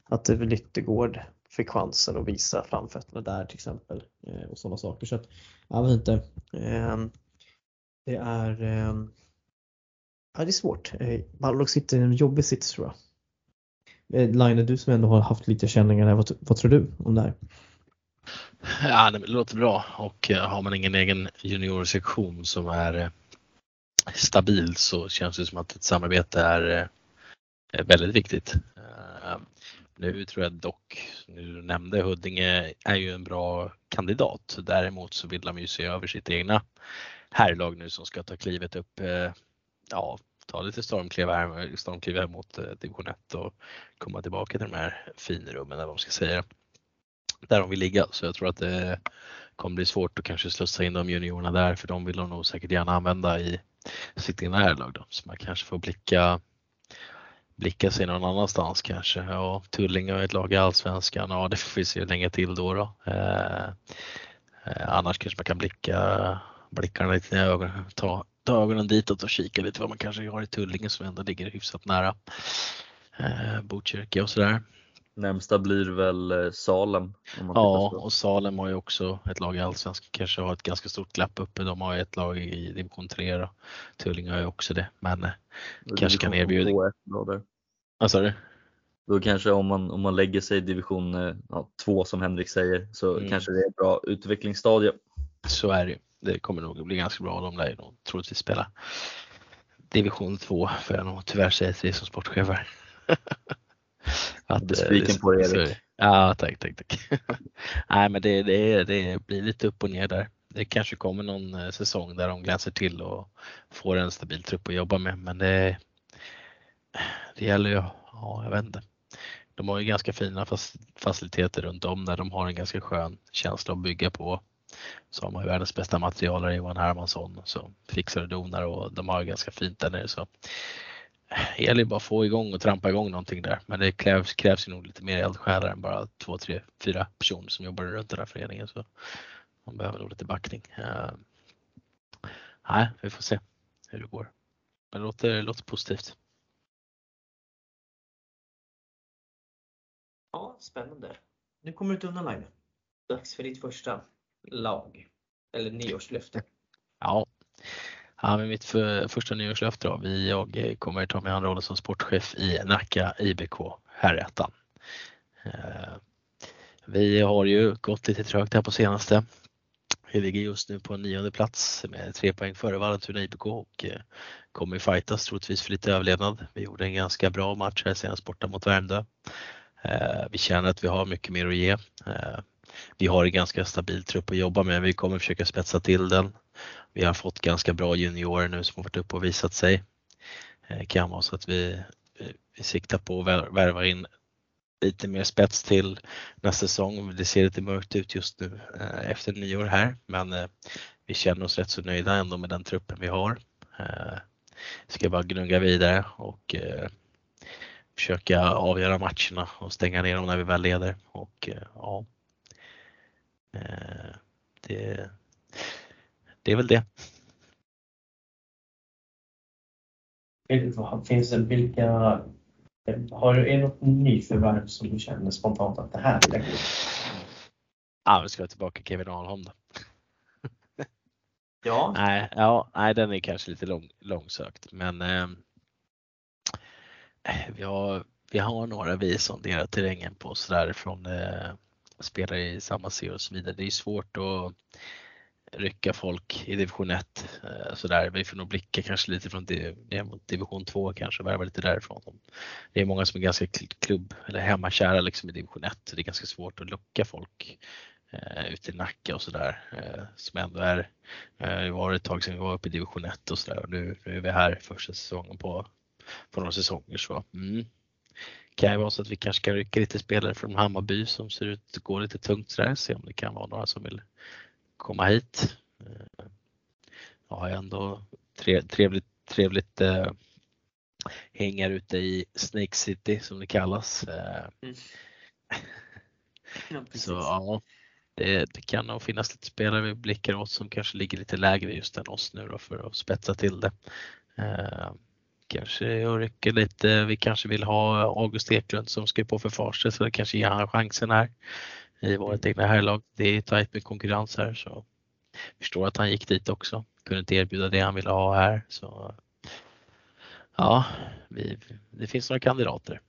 att Lyttegård fick chansen att visa framfötterna där till exempel eh, och sådana saker. Så att, jag vet inte. Eh, det är ehm, ja, det är svårt. Eh, Balrog sitter i en jobbig sits tror jag. Eh, Line, du som ändå har haft lite känningar där, vad, vad tror du om det här?
Ja, det låter bra och eh, har man ingen egen juniorsektion som är stabil så känns det som att ett samarbete är väldigt viktigt. Ehm, nu tror jag dock, nu nämnde Huddinge är ju en bra kandidat. Däremot så vill de ju se över sitt egna herrlag nu som ska ta klivet upp, eh, ja, ta lite stormkliv här, stormkliv här mot eh, division 1 och komma tillbaka till de här finrummen eller vad man ska säga där de vill ligga. Så jag tror att det kommer bli svårt att kanske slussa in de juniorerna där för de vill de nog säkert gärna använda i sitt egna herrlag. Så man kanske får blicka blicka sig någon annanstans kanske. Ja, Tullinge har ett lag i Allsvenskan, ja det får vi se länge till då. då. Eh, eh, annars kanske man kan blicka blickarna lite i ögonen, ta, ta ögonen ditåt och kika lite vad man kanske har i Tullinge som ändå ligger hyfsat nära eh, Botkyrka och sådär.
Närmsta blir väl eh, Salem.
ja, och Salem har ju också ett lag i Allsvenskan, kanske har ett ganska stort glapp uppe. De har ju ett lag i division 3 då. Tullinge har ju också det, men eh, det kanske kan erbjuda. Vad sa du?
Då kanske om man, om man lägger sig i division 2 ja, som Henrik säger så mm. kanske det är ett bra utvecklingsstadie.
Så är det. Det kommer nog bli ganska bra. De lär ju nog troligtvis spela division 2 får jag nog tyvärr säga till er som sportchefer.
Att, Besviken på dig Erik.
Ja, tack, tack, tack. Nej, men det, det, det blir lite upp och ner där. Det kanske kommer någon eh, säsong där de glänser till och får en stabil trupp att jobba med, men det, det gäller ju, ja, jag vet inte. De har ju ganska fina faciliteter runt om där de har en ganska skön känsla att bygga på. Så har man ju världens bästa materialare Johan Hermansson så fixar och donar och de har ju ganska fint där nere så det gäller bara att få igång och trampa igång någonting där. Men det krävs, krävs ju nog lite mer eldsjälar än bara två, tre, fyra personer som jobbar runt den här föreningen. Så man behöver nog lite backning. Uh, nej, vi får se hur det går. Men det låter, det låter positivt.
Ja, spännande. Nu kommer du inte undan Line. Dags för ditt första lag. Eller nyårslöfte.
Ja, Ja, men mitt för, första nyårslöfte då. Vi, jag kommer ta mig an rollen som sportchef i Nacka IBK Herrettan. Eh, vi har ju gått lite trögt här på senaste. Vi ligger just nu på nionde plats med tre poäng före Vallentuna IBK och eh, kommer fightas troligtvis för lite överlevnad. Vi gjorde en ganska bra match här senast borta mot Värmdö. Eh, vi känner att vi har mycket mer att ge. Vi har en ganska stabil trupp att jobba med. Vi kommer försöka spetsa till den. Vi har fått ganska bra juniorer nu som har varit uppe och visat sig. Eh, kan vara så att vi, eh, vi siktar på att värva in lite mer spets till nästa säsong. Det ser lite mörkt ut just nu eh, efter nyår här men eh, vi känner oss rätt så nöjda ändå med den truppen vi har. Vi ska bara gnugga vidare och försöka avgöra matcherna och stänga ner dem när vi väl leder. Och, ja, det, det är väl det.
Finns det vilka, har du något nyförvärv som du känner spontant att det här jag gå?
Ja, vi ska tillbaka Kevin Ahlholm då.
Ja.
nej, ja, nej, den är kanske lite lång, långsökt men eh, vi, har, vi har några vi sonderat terrängen på sådär från eh, spelare i samma serie och så vidare. Det är svårt att rycka folk i division 1 eh, sådär. Vi får nog blicka kanske lite från division 2 kanske, värva lite därifrån. Det är många som är ganska klubb eller hemmakära liksom i division 1. Det är ganska svårt att locka folk eh, ute i Nacka och sådär eh, som ändå är, eh, det var ett tag sedan vi var uppe i division 1 och sådär och nu, nu är vi här första säsongen på, på några säsonger så mm. kan ju vara så att vi kanske kan rycka lite spelare från Hammarby som ser ut att gå lite tungt sådär, se om det kan vara några som vill komma hit. Eh, jag har ändå trevligt, trevligt eh, häng här ute i Snake City som det kallas. Eh, mm. ja, så ja, det, det, kan nog finnas lite spelare vi blickar åt som kanske ligger lite lägre just än oss nu då för att spetsa till det. Eh, kanske jag rycker lite, vi kanske vill ha August Eklund som ska på för så det kanske ger han chansen här i vårt egna herrlag. Det är tajt med konkurrens här så jag förstår att han gick dit också. Kunde inte erbjuda det han ville ha här. Så ja, vi, det finns några kandidater.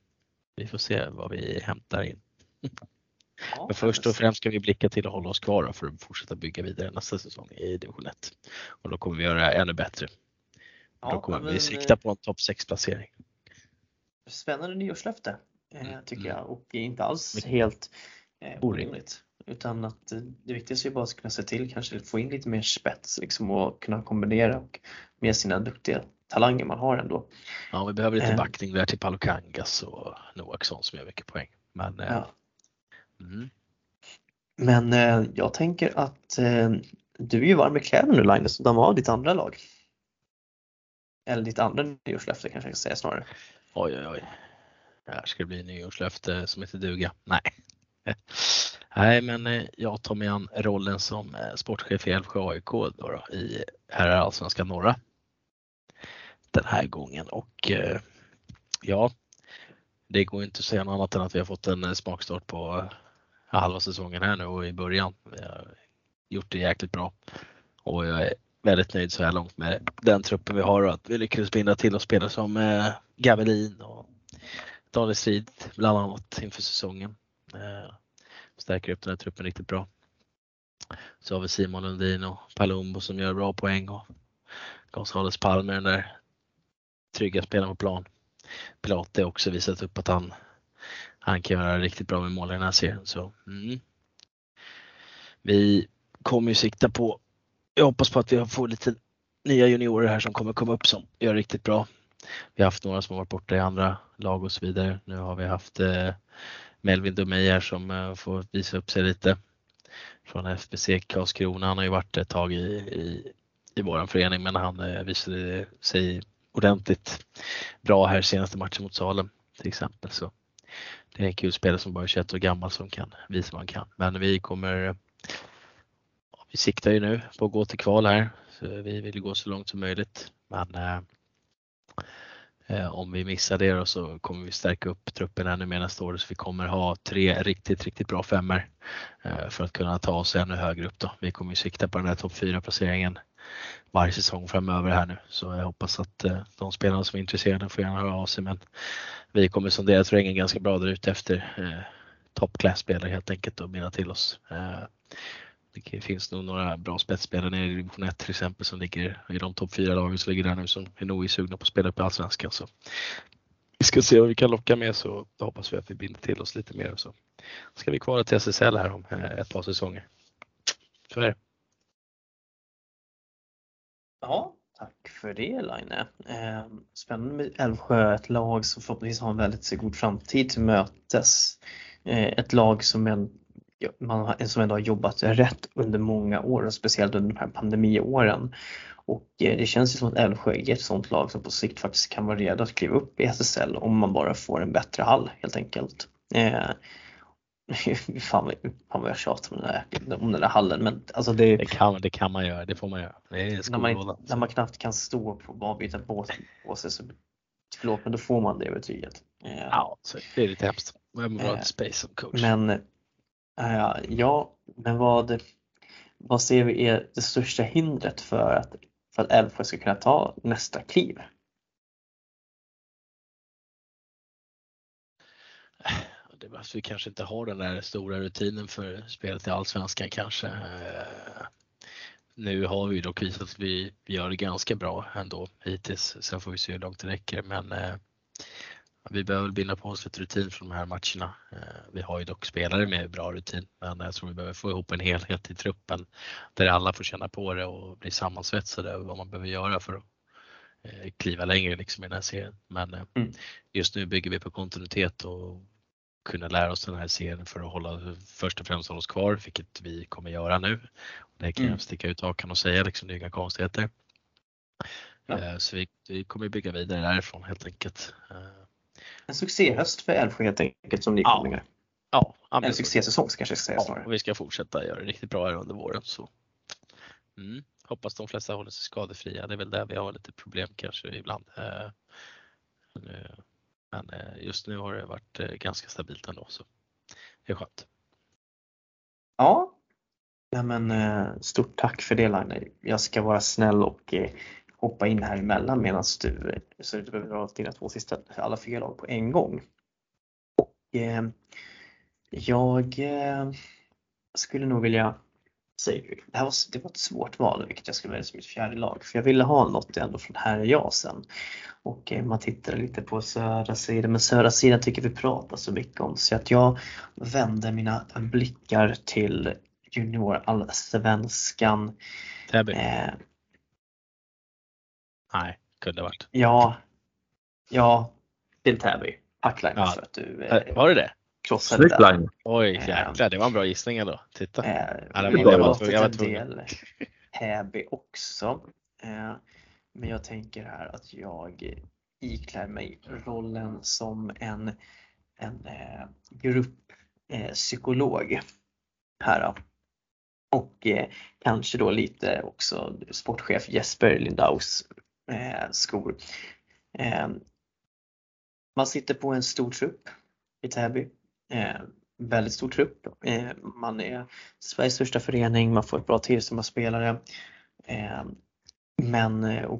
Vi får se vad vi hämtar in. Ja, Men först och främst ska vi blicka till att hålla oss kvar för att fortsätta bygga vidare nästa säsong i division 1. Och då kommer vi göra ännu bättre. Ja, då kommer men, vi sikta på en topp 6 placering.
Spännande nyårslöfte mm. tycker jag och inte alls helt eh, orimligt. Utan att det viktigaste är bara att kunna se till kanske få in lite mer spets liksom och kunna kombinera och med sina duktiga talanger man har ändå.
Ja, vi behöver lite eh. backning där till Palukangas och Noaksson som gör mycket poäng. Men, eh, ja.
mm. Men eh, jag tänker att eh, du är ju varm i kläderna nu Linus, de har ditt andra lag. Eller ditt andra nyårslöfte kanske jag ska säga snarare.
Oj, oj, oj. här ska det bli nyårslöfte som inte duga. Nej. Nej, men eh, jag tar mig an rollen som eh, sportchef i Älvsjö AIK då, då, i herrallsvenska norra den här gången och eh, ja, det går inte att säga något annat än att vi har fått en smakstart på halva säsongen här nu och i början. Vi har gjort det jäkligt bra och jag är väldigt nöjd så här långt med den truppen vi har och att vi lyckades binda till oss spelare som Gavelin och Daniel Strid bland annat inför säsongen. Eh, stärker upp den här truppen riktigt bra. Så har vi Simon Lundin och Palumbo som gör bra poäng och Gonzales Palmer den där trygga spelaren på plan. Pilate har också visat upp att han, han kan göra riktigt bra med mål i den här serien. Så, mm. Vi kommer ju sikta på jag hoppas på att vi får lite nya juniorer här som kommer komma upp som gör riktigt bra. Vi har haft några som har varit borta i andra lag och så vidare. Nu har vi haft eh, Melvin Domeij här som eh, får visa upp sig lite från FBC Karlskrona. Han har ju varit ett tag i, i, i våran förening men han eh, visade sig ordentligt bra här senaste matchen mot Salem till exempel. Så det är en kul spelare som bara är 21 år gammal som kan visa vad han kan. Men vi kommer eh, vi siktar ju nu på att gå till kval här. Så vi vill gå så långt som möjligt. Men Eh, om vi missar det då så kommer vi stärka upp truppen ännu mer nästa år så vi kommer ha tre riktigt, riktigt bra femmer eh, för att kunna ta oss ännu högre upp då. Vi kommer ju sikta på den här topp 4 placeringen varje säsong framöver här nu så jag hoppas att eh, de spelarna som är intresserade får gärna höra av sig men vi kommer sondera terrängen ganska bra där ute efter eh, toppklassspelare helt enkelt och binda till oss. Det finns nog några bra spetsspelare nere i division 1 till exempel som ligger i de topp 4 lagen som ligger där nu som är nog sugna på att spela på allsvenskan. Så vi ska se vad vi kan locka med så hoppas vi att vi binder till oss lite mer så ska vi kvala till SSL här om eh, ett par säsonger. Så är det.
Ja, tack för det Line. Ehm, spännande med Älvsjö, ett lag som förhoppningsvis har en väldigt god framtid till mötes. Eh, ett lag som en man som ändå har jobbat rätt under många år och speciellt under de här pandemiåren. Och eh, det känns ju som att Älvsjö är ett sånt lag som på sikt faktiskt kan vara redo att kliva upp i SSL om man bara får en bättre hall helt enkelt. Eh, fan, fan vad jag tjatar om den, där, om den där hallen men alltså det,
det, kan, det kan man göra, det får man göra.
när, man, när man knappt kan stå på byta båt på sig så förlåt men då får man det betyget.
Eh, ja, så det är lite hemskt. Vem eh, space som coach?
Men Uh, ja, men vad, vad ser vi är det största hindret för att, för att Älvsjö ska kunna ta nästa kliv?
Eh, det är att vi kanske inte har den där stora rutinen för spelet i Allsvenskan kanske. Eh, nu har vi dock visat att vi gör det ganska bra ändå hittills. Sen får vi se hur långt det räcker men vi behöver binda på oss lite rutin från de här matcherna. Eh, vi har ju dock spelare med bra rutin, men jag tror vi behöver få ihop en helhet i truppen där alla får känna på det och bli sammansvetsade över vad man behöver göra för att eh, kliva längre liksom i den här serien. Men eh, mm. just nu bygger vi på kontinuitet och kunna lära oss den här serien för att hålla först och främst hålla oss kvar, vilket vi kommer göra nu. Det kan jag mm. sticka ut hakan och säga, liksom, det är inga konstigheter. Ja. Så vi, vi kommer bygga vidare därifrån helt enkelt.
En succéhöst för Älvsjö helt enkelt som nykomlingar.
Ja.
ja Eller succésäsong kanske jag ska säga snarare.
Ja, och vi ska fortsätta göra det riktigt bra här under våren. Så. Mm. Hoppas de flesta håller sig skadefria. Det är väl där vi har lite problem kanske ibland. Eh, men eh, just nu har det varit eh, ganska stabilt ändå så det är skönt.
Ja, Ja, men, stort tack för det Line. Jag ska vara snäll och hoppa in här emellan medan du så du behöver dra dina två sista, alla fyra lag på en gång. Och eh, jag eh, skulle nog vilja säga, det här var, det var ett svårt val vilket jag skulle välja som mitt fjärde lag för jag ville ha något ändå från här är jag sen. Och eh, man tittar lite på södra sidan men södra sidan tycker vi pratar så mycket om så att jag vänder mina blickar till juniorallsvenskan.
Täby. Nej, kunde varit.
Ja, ja, till Täby. Hackline ja. för att du
eh, Var det det?
krossade
där.
Oj eh, jäklar, det var en bra gissning ändå. Titta.
Eh, ja, det var, jag var, jag var tvungen. del Täby också. Eh, men jag tänker här att jag iklär mig rollen som en, en eh, grupppsykolog eh, här. Och eh, kanske då lite också sportchef Jesper Lindaus eh, skor. Eh, man sitter på en stor trupp i Täby. Eh, väldigt stor trupp. Eh, man är Sveriges största förening, man får ett bra tillstånd av spelare. Eh, men eh,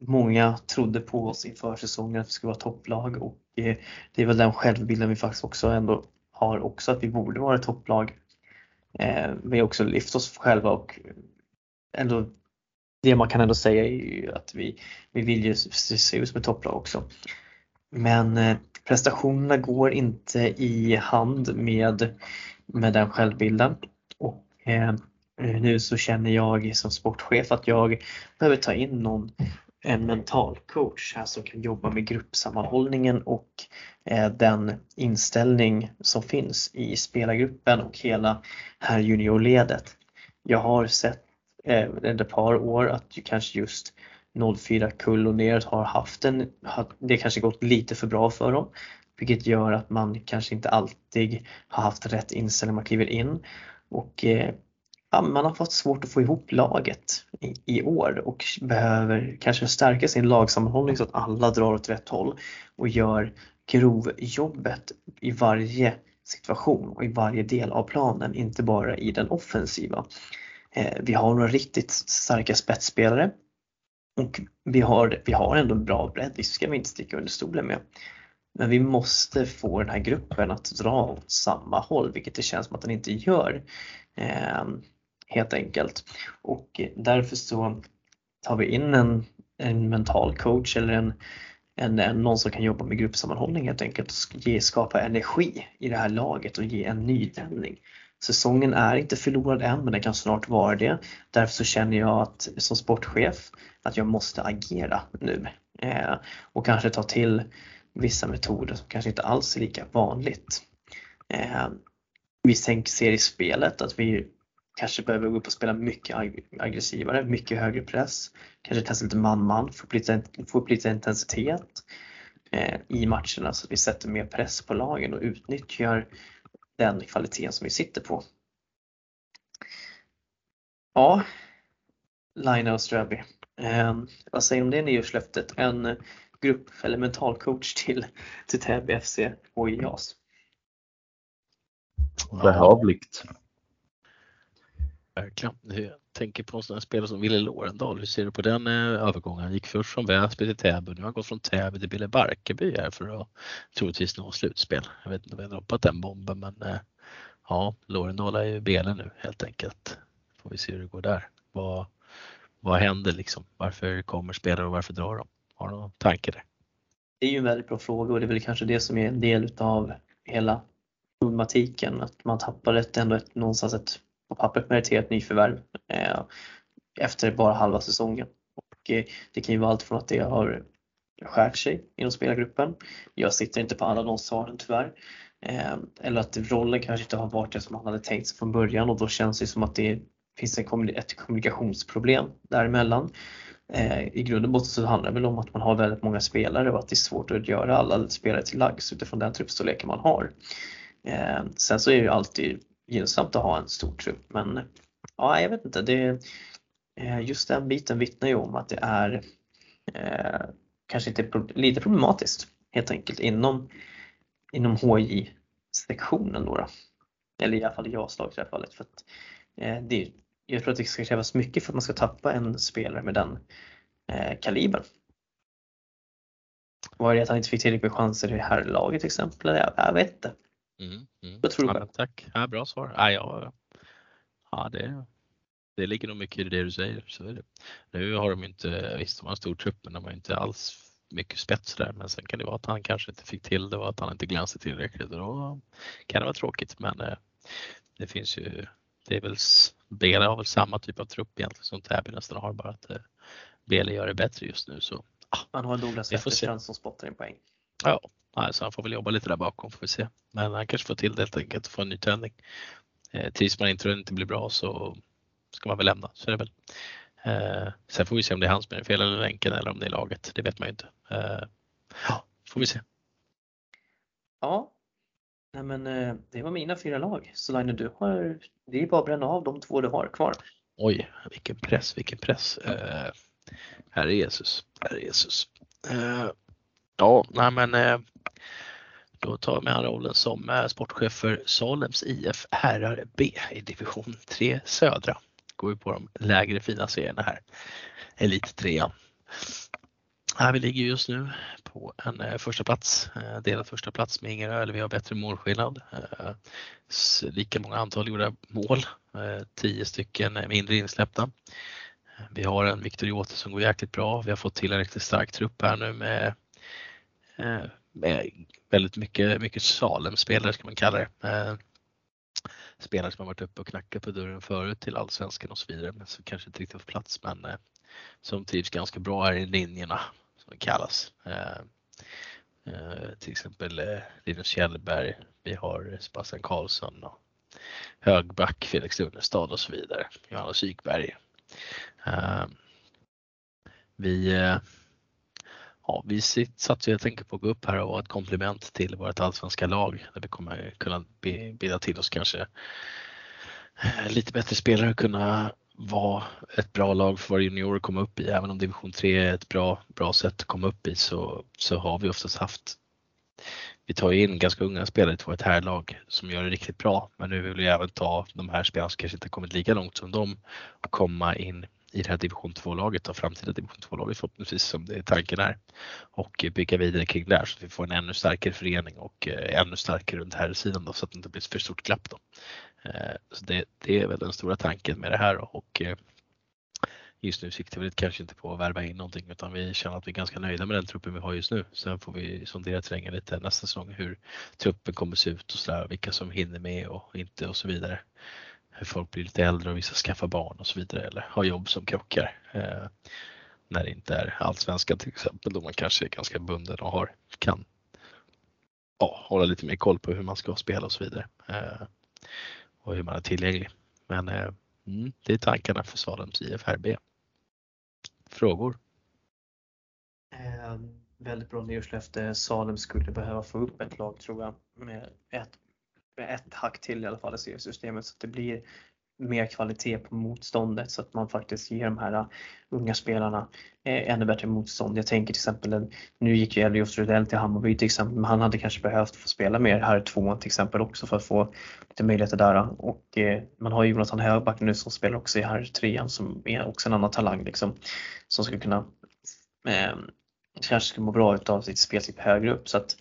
många trodde på oss inför säsongen att vi skulle vara topplag och eh, det är väl den självbilden vi faktiskt också ändå har också att vi borde vara ett topplag. Eh, vi har också lyft oss själva och ändå det man kan ändå säga är ju att vi, vi vill ju se ut som ett topplag också. Men eh, prestationerna går inte i hand med, med den självbilden. Och eh, nu så känner jag som sportchef att jag behöver ta in någon en mental coach här som kan jobba med gruppsammanhållningen och eh, den inställning som finns i spelargruppen och hela här juniorledet. Jag har sett eh, ett par år att kanske just 04 kull och neråt har haft en, det kanske gått lite för bra för dem. Vilket gör att man kanske inte alltid har haft rätt inställning när man kliver in. Och eh, ja, man har fått svårt att få ihop laget i, i, år och behöver kanske stärka sin lagsammanhållning så att alla drar åt rätt håll och gör grovjobbet i varje situation och i varje del av planen, inte bara i den offensiva. Eh, vi har några riktigt starka spetsspelare och vi har, vi har ändå bra bredd, det ska vi inte sticka under stolen med. Men vi måste få den här gruppen att dra åt samma håll, vilket det känns som att den inte gör. Eh, helt enkelt. Och därför så tar vi in en, en mental coach eller en, en, en, någon som kan jobba med gruppsammanhållning helt enkelt och ge, skapa energi i det här laget och ge en nytändning. Säsongen är inte förlorad än men den kan snart vara det. Därför så känner jag att som sportchef att jag måste agera nu eh, och kanske ta till vissa metoder som kanske inte alls är lika vanligt. Eh, vi ser i spelet att vi kanske behöver gå upp och spela mycket aggressivare, mycket högre press. Kanske testa lite man-man, få upp lite, få upp lite intensitet eh, i matcherna så att vi sätter mer press på lagen och utnyttjar den kvaliteten som vi sitter på. Ja, Lina och Ströby. Eh, vad säger du om det nyårslöftet? En grupp eller mentalcoach till, till Täby FC och JAS?
Behövligt.
Verkligen tänker på en spelare som Wille Lorendal. Hur ser du på den eh, övergången? Han gick först från Väsby till Täby. Nu har han gått från Täby till Bille Barkeby här för att troligtvis nå slutspel. Jag vet inte om vi har droppat den bomben men eh, ja, Lorendal är ju Bele nu helt enkelt. Får vi se hur det går där. Vad, vad händer liksom? Varför kommer spelare och varför drar de? Har du någon tanke där?
Det är ju en väldigt bra fråga och det är väl kanske det som är en del utav hela problematiken. Att man tappar ett, ändå ett, någonstans ett på pappret meriterat nyförvärv eh, efter bara halva säsongen. Och, eh, det kan ju vara allt från att det har skärt sig inom spelargruppen. Jag sitter inte på alla de svaren tyvärr. Eh, eller att rollen kanske inte har varit det som man hade tänkt sig från början och då känns det som att det finns en, ett kommunikationsproblem däremellan. Eh, I grund och botten så handlar det väl om att man har väldigt många spelare och att det är svårt att göra alla spelare till lags utifrån den truppstorleken man har. Eh, sen så är det ju alltid gynnsamt att ha en stor trupp men ja, jag vet inte. Det, eh, just den biten vittnar ju om att det är eh, kanske inte lite problematiskt helt enkelt inom, inom HJ-sektionen då, då. Eller i alla fall i JAS-laget i det här fallet. För att, eh, det, jag tror att det ska krävas mycket för att man ska tappa en spelare med den eh, kalibern. Var det att han inte fick tillräckligt med chanser i det här laget till exempel? Jag, jag vet inte.
Mm, mm.
Vad tror du
ja, Tack, ja, bra svar. Ja, ja, ja, det, det ligger nog mycket i det du säger. Så är det. Nu har de inte, visst de har en stor trupp men de har inte alls mycket spets där men sen kan det vara att han kanske inte fick till det och att han inte glänste tillräckligt och då kan det vara tråkigt men eh, det finns ju, det är väl, Bele har väl samma typ av trupp egentligen som Täby nästan har bara att eh, Bele gör det bättre just nu så.
Ah, Man har Douglas Wetterstrand som spottar in poäng.
Ja, så han får väl jobba lite där bakom får vi se. Men han kanske får till det helt enkelt och få en ny tändning. Eh, tills man inte, inte blir bra så ska man väl lämna. Så är det väl. Eh, sen får vi se om det är han som är fel eller länken eller om det är laget. Det vet man ju inte. Eh, ja, får vi se.
Ja, Nej, men eh, det var mina fyra lag. Så Line, du har, det är bara att bränna av de två du har kvar.
Oj, vilken press, vilken press. Uh, herre Jesus, herre Jesus. Uh, ja, nej men eh, då tar jag med rollen som eh, sportchef för Salems IF herrar B i division 3 södra. Går vi på de lägre fina serierna här. Elit 3. här vi ligger just nu på en eh, första plats, delad första plats med Ingerö, eller vi har bättre målskillnad. Lika många antal gjorda mål, 10 stycken mindre insläppta. Vi har en Viktor Jote som går jäkligt bra. Vi har fått till en riktigt stark trupp här nu med Eh, eh, väldigt mycket, mycket Salem-spelare ska man kalla det. Eh, spelare som har varit uppe och knackat på dörren förut till allsvenskan och så vidare men som kanske inte riktigt får plats men som trivs ganska bra här i linjerna som det kallas. Eh, till exempel Linus Kjellberg, vi har Sebastian Karlsson och högback Felix Lundestad och så vidare. Johanna Sykberg. Vi, ja, vi satsar helt enkelt på att gå upp här och vara ett komplement till vårt allsvenska lag där vi kommer kunna bilda till oss kanske eh, lite bättre spelare och kunna vara ett bra lag för våra juniorer att komma upp i. Även om division 3 är ett bra, bra sätt att komma upp i så, så har vi oftast haft vi tar in ganska unga spelare till vårt herrlag som gör det riktigt bra. Men nu vill vi även ta de här spelarna som kanske inte kommit lika långt som dem och komma in i det här division 2-laget och framtida division 2-laget förhoppningsvis som det är tanken är. Och bygga vidare kring det här så att vi får en ännu starkare förening och eh, ännu starkare runt här sidan då, så att det inte blir för stort glapp. Då. Eh, så det, det, är väl den stora tanken med det här och eh, just nu siktar vi kanske inte på att värva in någonting utan vi känner att vi är ganska nöjda med den truppen vi har just nu. Sen får vi sondera terrängen lite nästa säsong hur truppen kommer se ut och sådär, vilka som hinner med och inte och så vidare. Hur folk blir lite äldre och vissa skaffar barn och så vidare eller har jobb som krockar. Eh, när det inte är allsvenskan till exempel då man kanske är ganska bunden och har, kan ja, hålla lite mer koll på hur man ska spela och så vidare. Eh, och hur man är tillgänglig. Men eh, mm, det är tankarna för Salems IFRB. Frågor?
Eh, väldigt bra nyårslöfte. Salem skulle behöva få upp ett lag tror jag med ett, ett hack till i alla fall i seriesystemet så att det blir mer kvalitet på motståndet så att man faktiskt ger de här uh, unga spelarna eh, ännu bättre motstånd. Jag tänker till exempel, nu gick ju Elios Rudell till Hammarby till exempel, men han hade kanske behövt få spela mer här tvåan till exempel också för att få lite möjligheter där. Och eh, man har ju Jonathan Högback nu som spelar också i här trean som är också en annan talang liksom, som skulle kunna eh, kanske skulle må bra utav sitt spel högre upp. Så att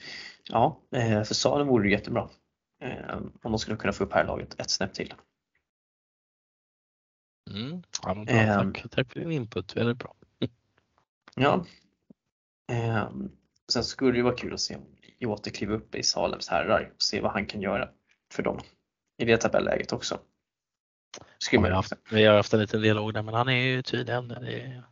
ja, för Salen vore det jättebra om de skulle kunna få upp här laget ett snäpp till.
Mm. Ja, bra, ehm, tack. tack för din input, väldigt bra.
ja. Eh, sen skulle det vara kul att se om Jote kliver upp i Salems herrar och se vad han kan göra för dem i det tabelläget också.
Ja, vi, har haft, vi har haft en liten dialog där men han är ju tydligen, det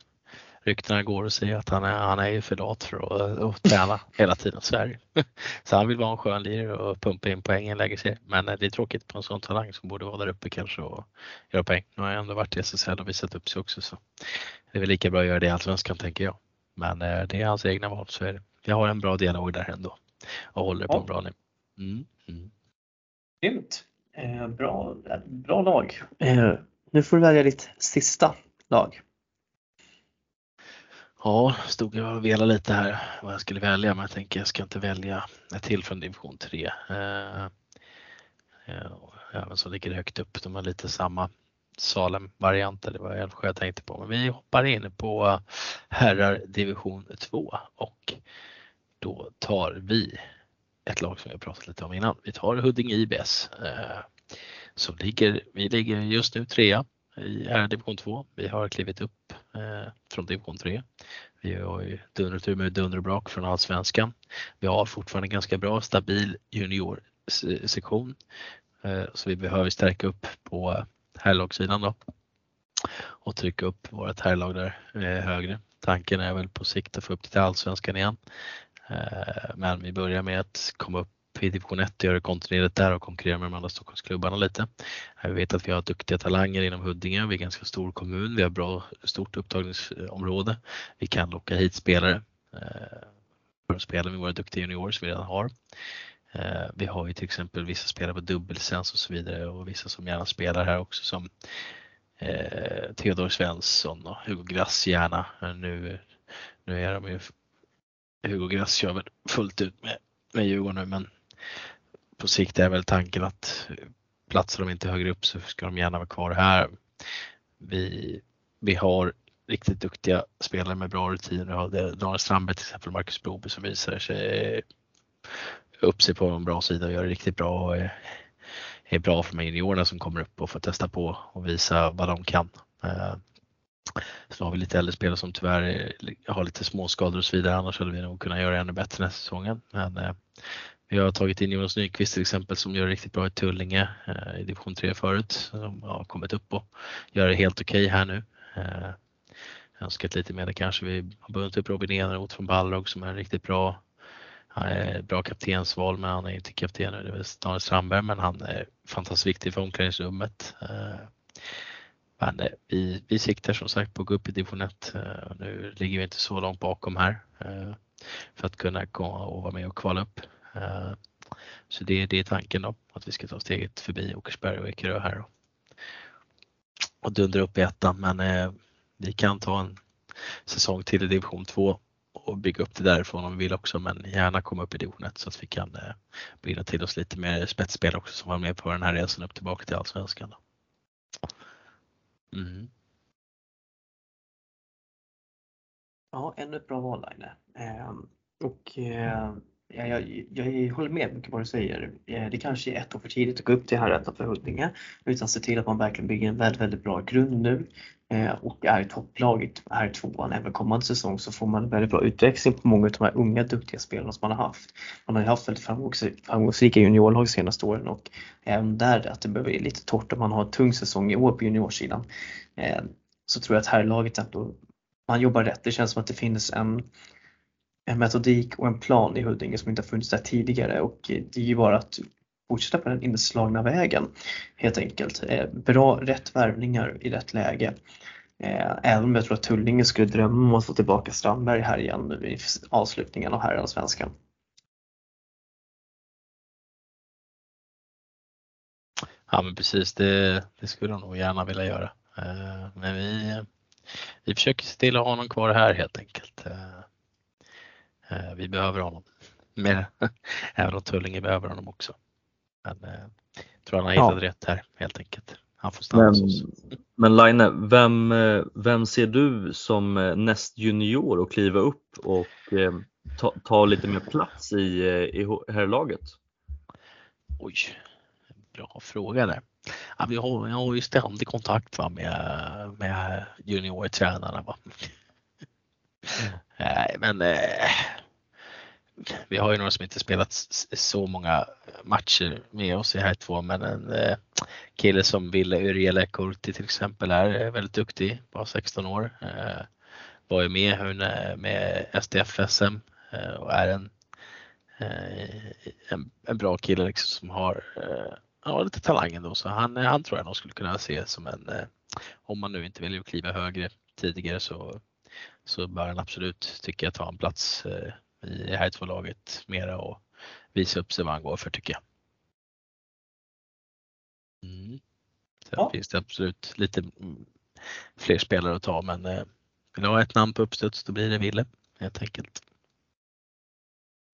ryktena går och säger att han är, han är ju för lat för att, att träna hela tiden. Så, är så han vill vara en skön lirare och pumpa in poäng i en lägre serie. Men eh, det är tråkigt på en sån talang som borde vara där uppe kanske och göra poäng. Nu har jag ändå varit i SSL och visat upp sig också så det är väl lika bra att göra det i Allsvenskan tänker jag. Men eh, det är hans egna val så är det. Jag har en bra dialog där ändå och håller på ja. en bra nivå. Mm. Mm.
Grymt! Eh, bra, bra lag. Eh, nu får du välja ditt sista lag.
Ja, stod jag och velade lite här vad jag skulle välja men jag tänker jag ska inte välja ett till från division 3. Eh, eh, även som ligger högt upp, de har lite samma Salem-varianter, det var Älvsjö jag tänkte på. Men vi hoppar in på herrar division 2 och då tar vi ett lag som vi har pratat lite om innan. Vi tar Huddinge IBS. Eh, som ligger, vi ligger just nu trea i herrar, division 2. Vi har klivit upp eh, från division 3. Vi har ju dundrat ur med dunder och brak från allsvenskan. Vi har fortfarande ganska bra stabil juniorsektion eh, så vi behöver stärka upp på eh, herrlagssidan då och trycka upp vårt herrlag där eh, högre. Tanken är väl på sikt att få upp det till allsvenskan igen. Eh, men vi börjar med att komma upp i division 1 och göra det kontinuerligt där och konkurrera med de andra Stockholmsklubbarna lite. Eh, vi vet att vi har duktiga talanger inom Huddinge, vi är en ganska stor kommun, vi har bra stort upptagningsområde. Vi kan locka hit spelare. Eh, för att spela med våra duktiga juniorer som vi redan har. Eh, vi har ju till exempel vissa spelare på dubbellicens och så vidare och vissa som gärna spelar här också som eh, Theodor Svensson och Hugo Grass gärna. Nu, nu är de ju Hugo Grass kör väl fullt ut med, med Djurgården nu men på sikt är väl tanken att platsar de inte högre upp så ska de gärna vara kvar här. Vi, vi har riktigt duktiga spelare med bra rutiner. Vi har Daniel Strandberg till exempel, Marcus Broby som visar sig upp sig på en bra sida och gör det riktigt bra och är, är bra för de här juniorerna som kommer upp och får testa på och visa vad de kan. Sen så har vi lite äldre spelare som tyvärr har lite småskador och så vidare. Annars hade vi nog kunnat göra ännu bättre nästa säsongen. Men eh, vi har tagit in Jonas Nyqvist till exempel som gör det riktigt bra i Tullinge eh, i division 3 förut. Som har kommit upp och gör det helt okej okay här nu. Eh, önskat lite mer kanske. Vi har bundit upp Robin Eneroth från Balrog som är en riktigt bra. Han är bra kaptensval men han är inte kapten nu. Det är väl Daniel Strandberg men han är fantastiskt viktig för omklädningsrummet. Eh, men vi, vi siktar som sagt på att gå upp i division 1. Nu ligger vi inte så långt bakom här för att kunna gå och vara med och kvala upp. Eh, så det, det är tanken då, att vi ska ta steget förbi Åkersberg och Ekerö här då. och dundra upp i ettan. Men eh, vi kan ta en säsong till i division 2 och bygga upp det därifrån om vi vill också men gärna komma upp i division 1 så att vi kan eh, brinna till oss lite mer spetsspel också som var med på den här resan upp tillbaka till Allsvenskan. Mm.
Ja, ännu ett bra val Line. Eh, och eh, Ja, jag, jag håller med mycket vad du säger. Eh, det kanske är ett år för tidigt att gå upp till Herrettan för Huddinge utan se till att man verkligen bygger en väldigt, väldigt bra grund nu eh, och är topplaget här tvåan även kommande säsong så får man väldigt bra utväxling på många av de här unga duktiga spelarna som man har haft. Man har ju haft väldigt framgångsrika juniorlag de senaste åren och även där att det behöver bli lite torrt om man har en tung säsong i år på juniorsidan eh, så tror jag att herrlaget ändå man jobbar rätt. Det känns som att det finns en en metodik och en plan i Huddinge som inte har funnits där tidigare och eh, det är ju bara att fortsätta på den inslagna vägen helt enkelt. Eh, bra, rätt värvningar i rätt läge. Eh, även om jag tror att Tullinge skulle drömma om att få tillbaka Strandberg här igen nu i avslutningen av herrallsvenskan.
Ja men precis, det, det skulle de nog gärna vilja göra. Men vi, vi försöker se till att ha honom kvar här helt enkelt. Eh, vi behöver honom. Mer, även om Tullinge behöver honom också. Men jag eh, tror han har hittat ja. rätt här helt enkelt. Han får stanna
men,
hos oss.
Men Line, vem, eh, vem ser du som näst junior och kliva upp och ta, ta lite mer plats i, i herrlaget?
Oj, bra fråga där. Ja, vi har, jag har ju ständig kontakt va, med, med juniortränarna. Va? Nej, men eh, vi har ju några som inte spelat så många matcher med oss i här två, men en eh, kille som Ville Yrjele Kurti till exempel är eh, väldigt duktig, bara 16 år. Eh, var ju med med SDF-SM eh, och är en, eh, en, en, bra kille liksom som har eh, ja, lite talang ändå, så han, han tror jag nog skulle kunna se som en, eh, om man nu inte vill kliva högre tidigare så så bör han absolut, tycker jag, ta en plats eh, i här två laget mera och visa upp sig vad han går för tycker jag. Mm. Sen ja. finns det absolut lite fler spelare att ta men eh, vill du ha ett namn på uppstuds då blir det Ville helt enkelt.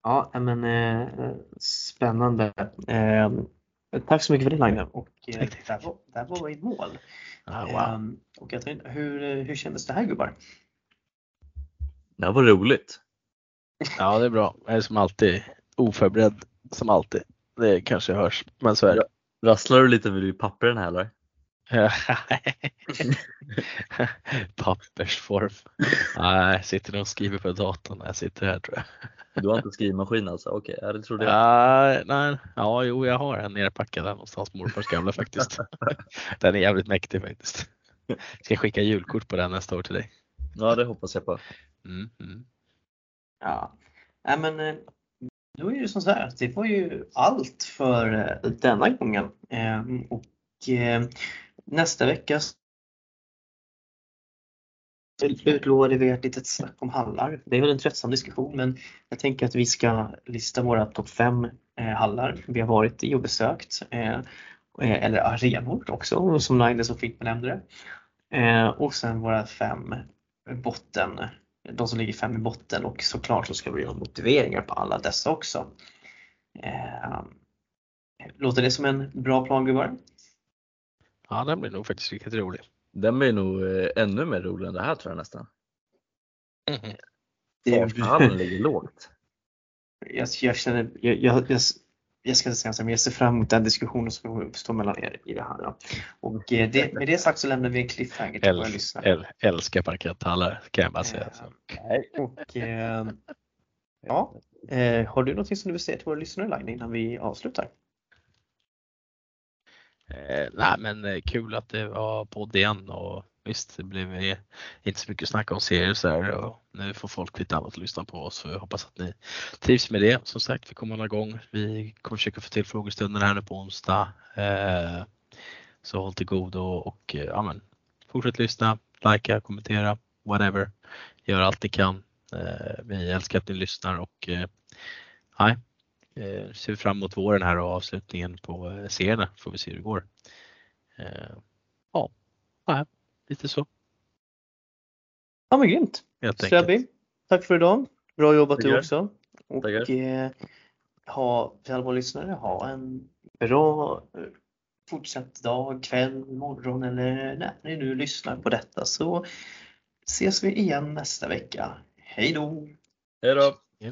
Ja men eh, spännande. Eh, tack så mycket för det Line och eh, tack, tack. Där, var, där var i mål. Ah, wow. eh, och jag tänkte, hur, hur kändes det här gubbar?
Det här var roligt.
Ja, det är bra. Jag är som alltid oförberedd som alltid. Det kanske hörs, men så är det.
Rasslar du lite vid pappren här eller?
Pappersform. Nej, jag sitter nog och skriver på datorn när jag sitter här tror jag.
Du har inte skrivmaskin alltså? Okej, okay, det trodde
jag. Uh, nej, ja, jo, jag har en nerpackad där någonstans, morfars gamla faktiskt. den är jävligt mäktig faktiskt. Ska skicka julkort på den nästa år till dig.
Ja, det hoppas jag på.
Mm, mm.
Ja, nej men eh, då är det som så här, det var ju allt för eh, denna gången ehm, och eh, nästa vecka utlovade vi ett litet snack om hallar. Det är väl en tröttsam diskussion men jag tänker att vi ska lista våra topp fem eh, hallar vi har varit i och besökt. Eh, eller arenor också som Naile så fint benämnde det. Och sen våra fem botten, de som ligger fem i botten och såklart så ska vi ha motiveringar på alla dessa också. Låter det som en bra plan gubbar?
Ja, den blir nog faktiskt riktigt rolig.
Den blir nog eh, ännu mer rolig än det här tror jag nästan.
Mm.
Det Farfallen ligger lågt.
Jag, jag känner, jag, jag, jag, ska inte säga så, men jag ser fram emot den diskussionen som kommer uppstå mellan er i det här. Och eh, det, med det sagt så lämnar vi en cliffhanger till våra lyssnare.
Äl, älskar parketthallar kan jag bara säga.
Äh, och, eh, ja, har du någonting som du vill säga till våra lyssnare Line innan vi avslutar?
Eh, nej men eh, kul att det var podd igen och visst det blev inte så mycket snack om serier så här och nu får folk lite annat att lyssna på oss och jag hoppas att ni trivs med det. Som sagt, vi kommer hålla igång. Vi kommer försöka få till frågestunden här nu på onsdag. Eh, så håll till godo och eh, ja, men, fortsätt lyssna, likea, kommentera, whatever. Gör allt ni kan. Eh, vi älskar att ni lyssnar och eh, nej, eh, ser fram emot våren här och avslutningen på eh, serierna. Får vi se hur det går. Eh, ja, ja, lite så.
Ja men grymt. Strebby, tack för idag. Bra jobbat Tackar. du också. Och eh, ha, till alla våra lyssnare, ha en bra eh, fortsatt dag, kväll, morgon eller när ni nu lyssnar på detta så ses vi igen nästa vecka. Hej då!
Hej då!
Hej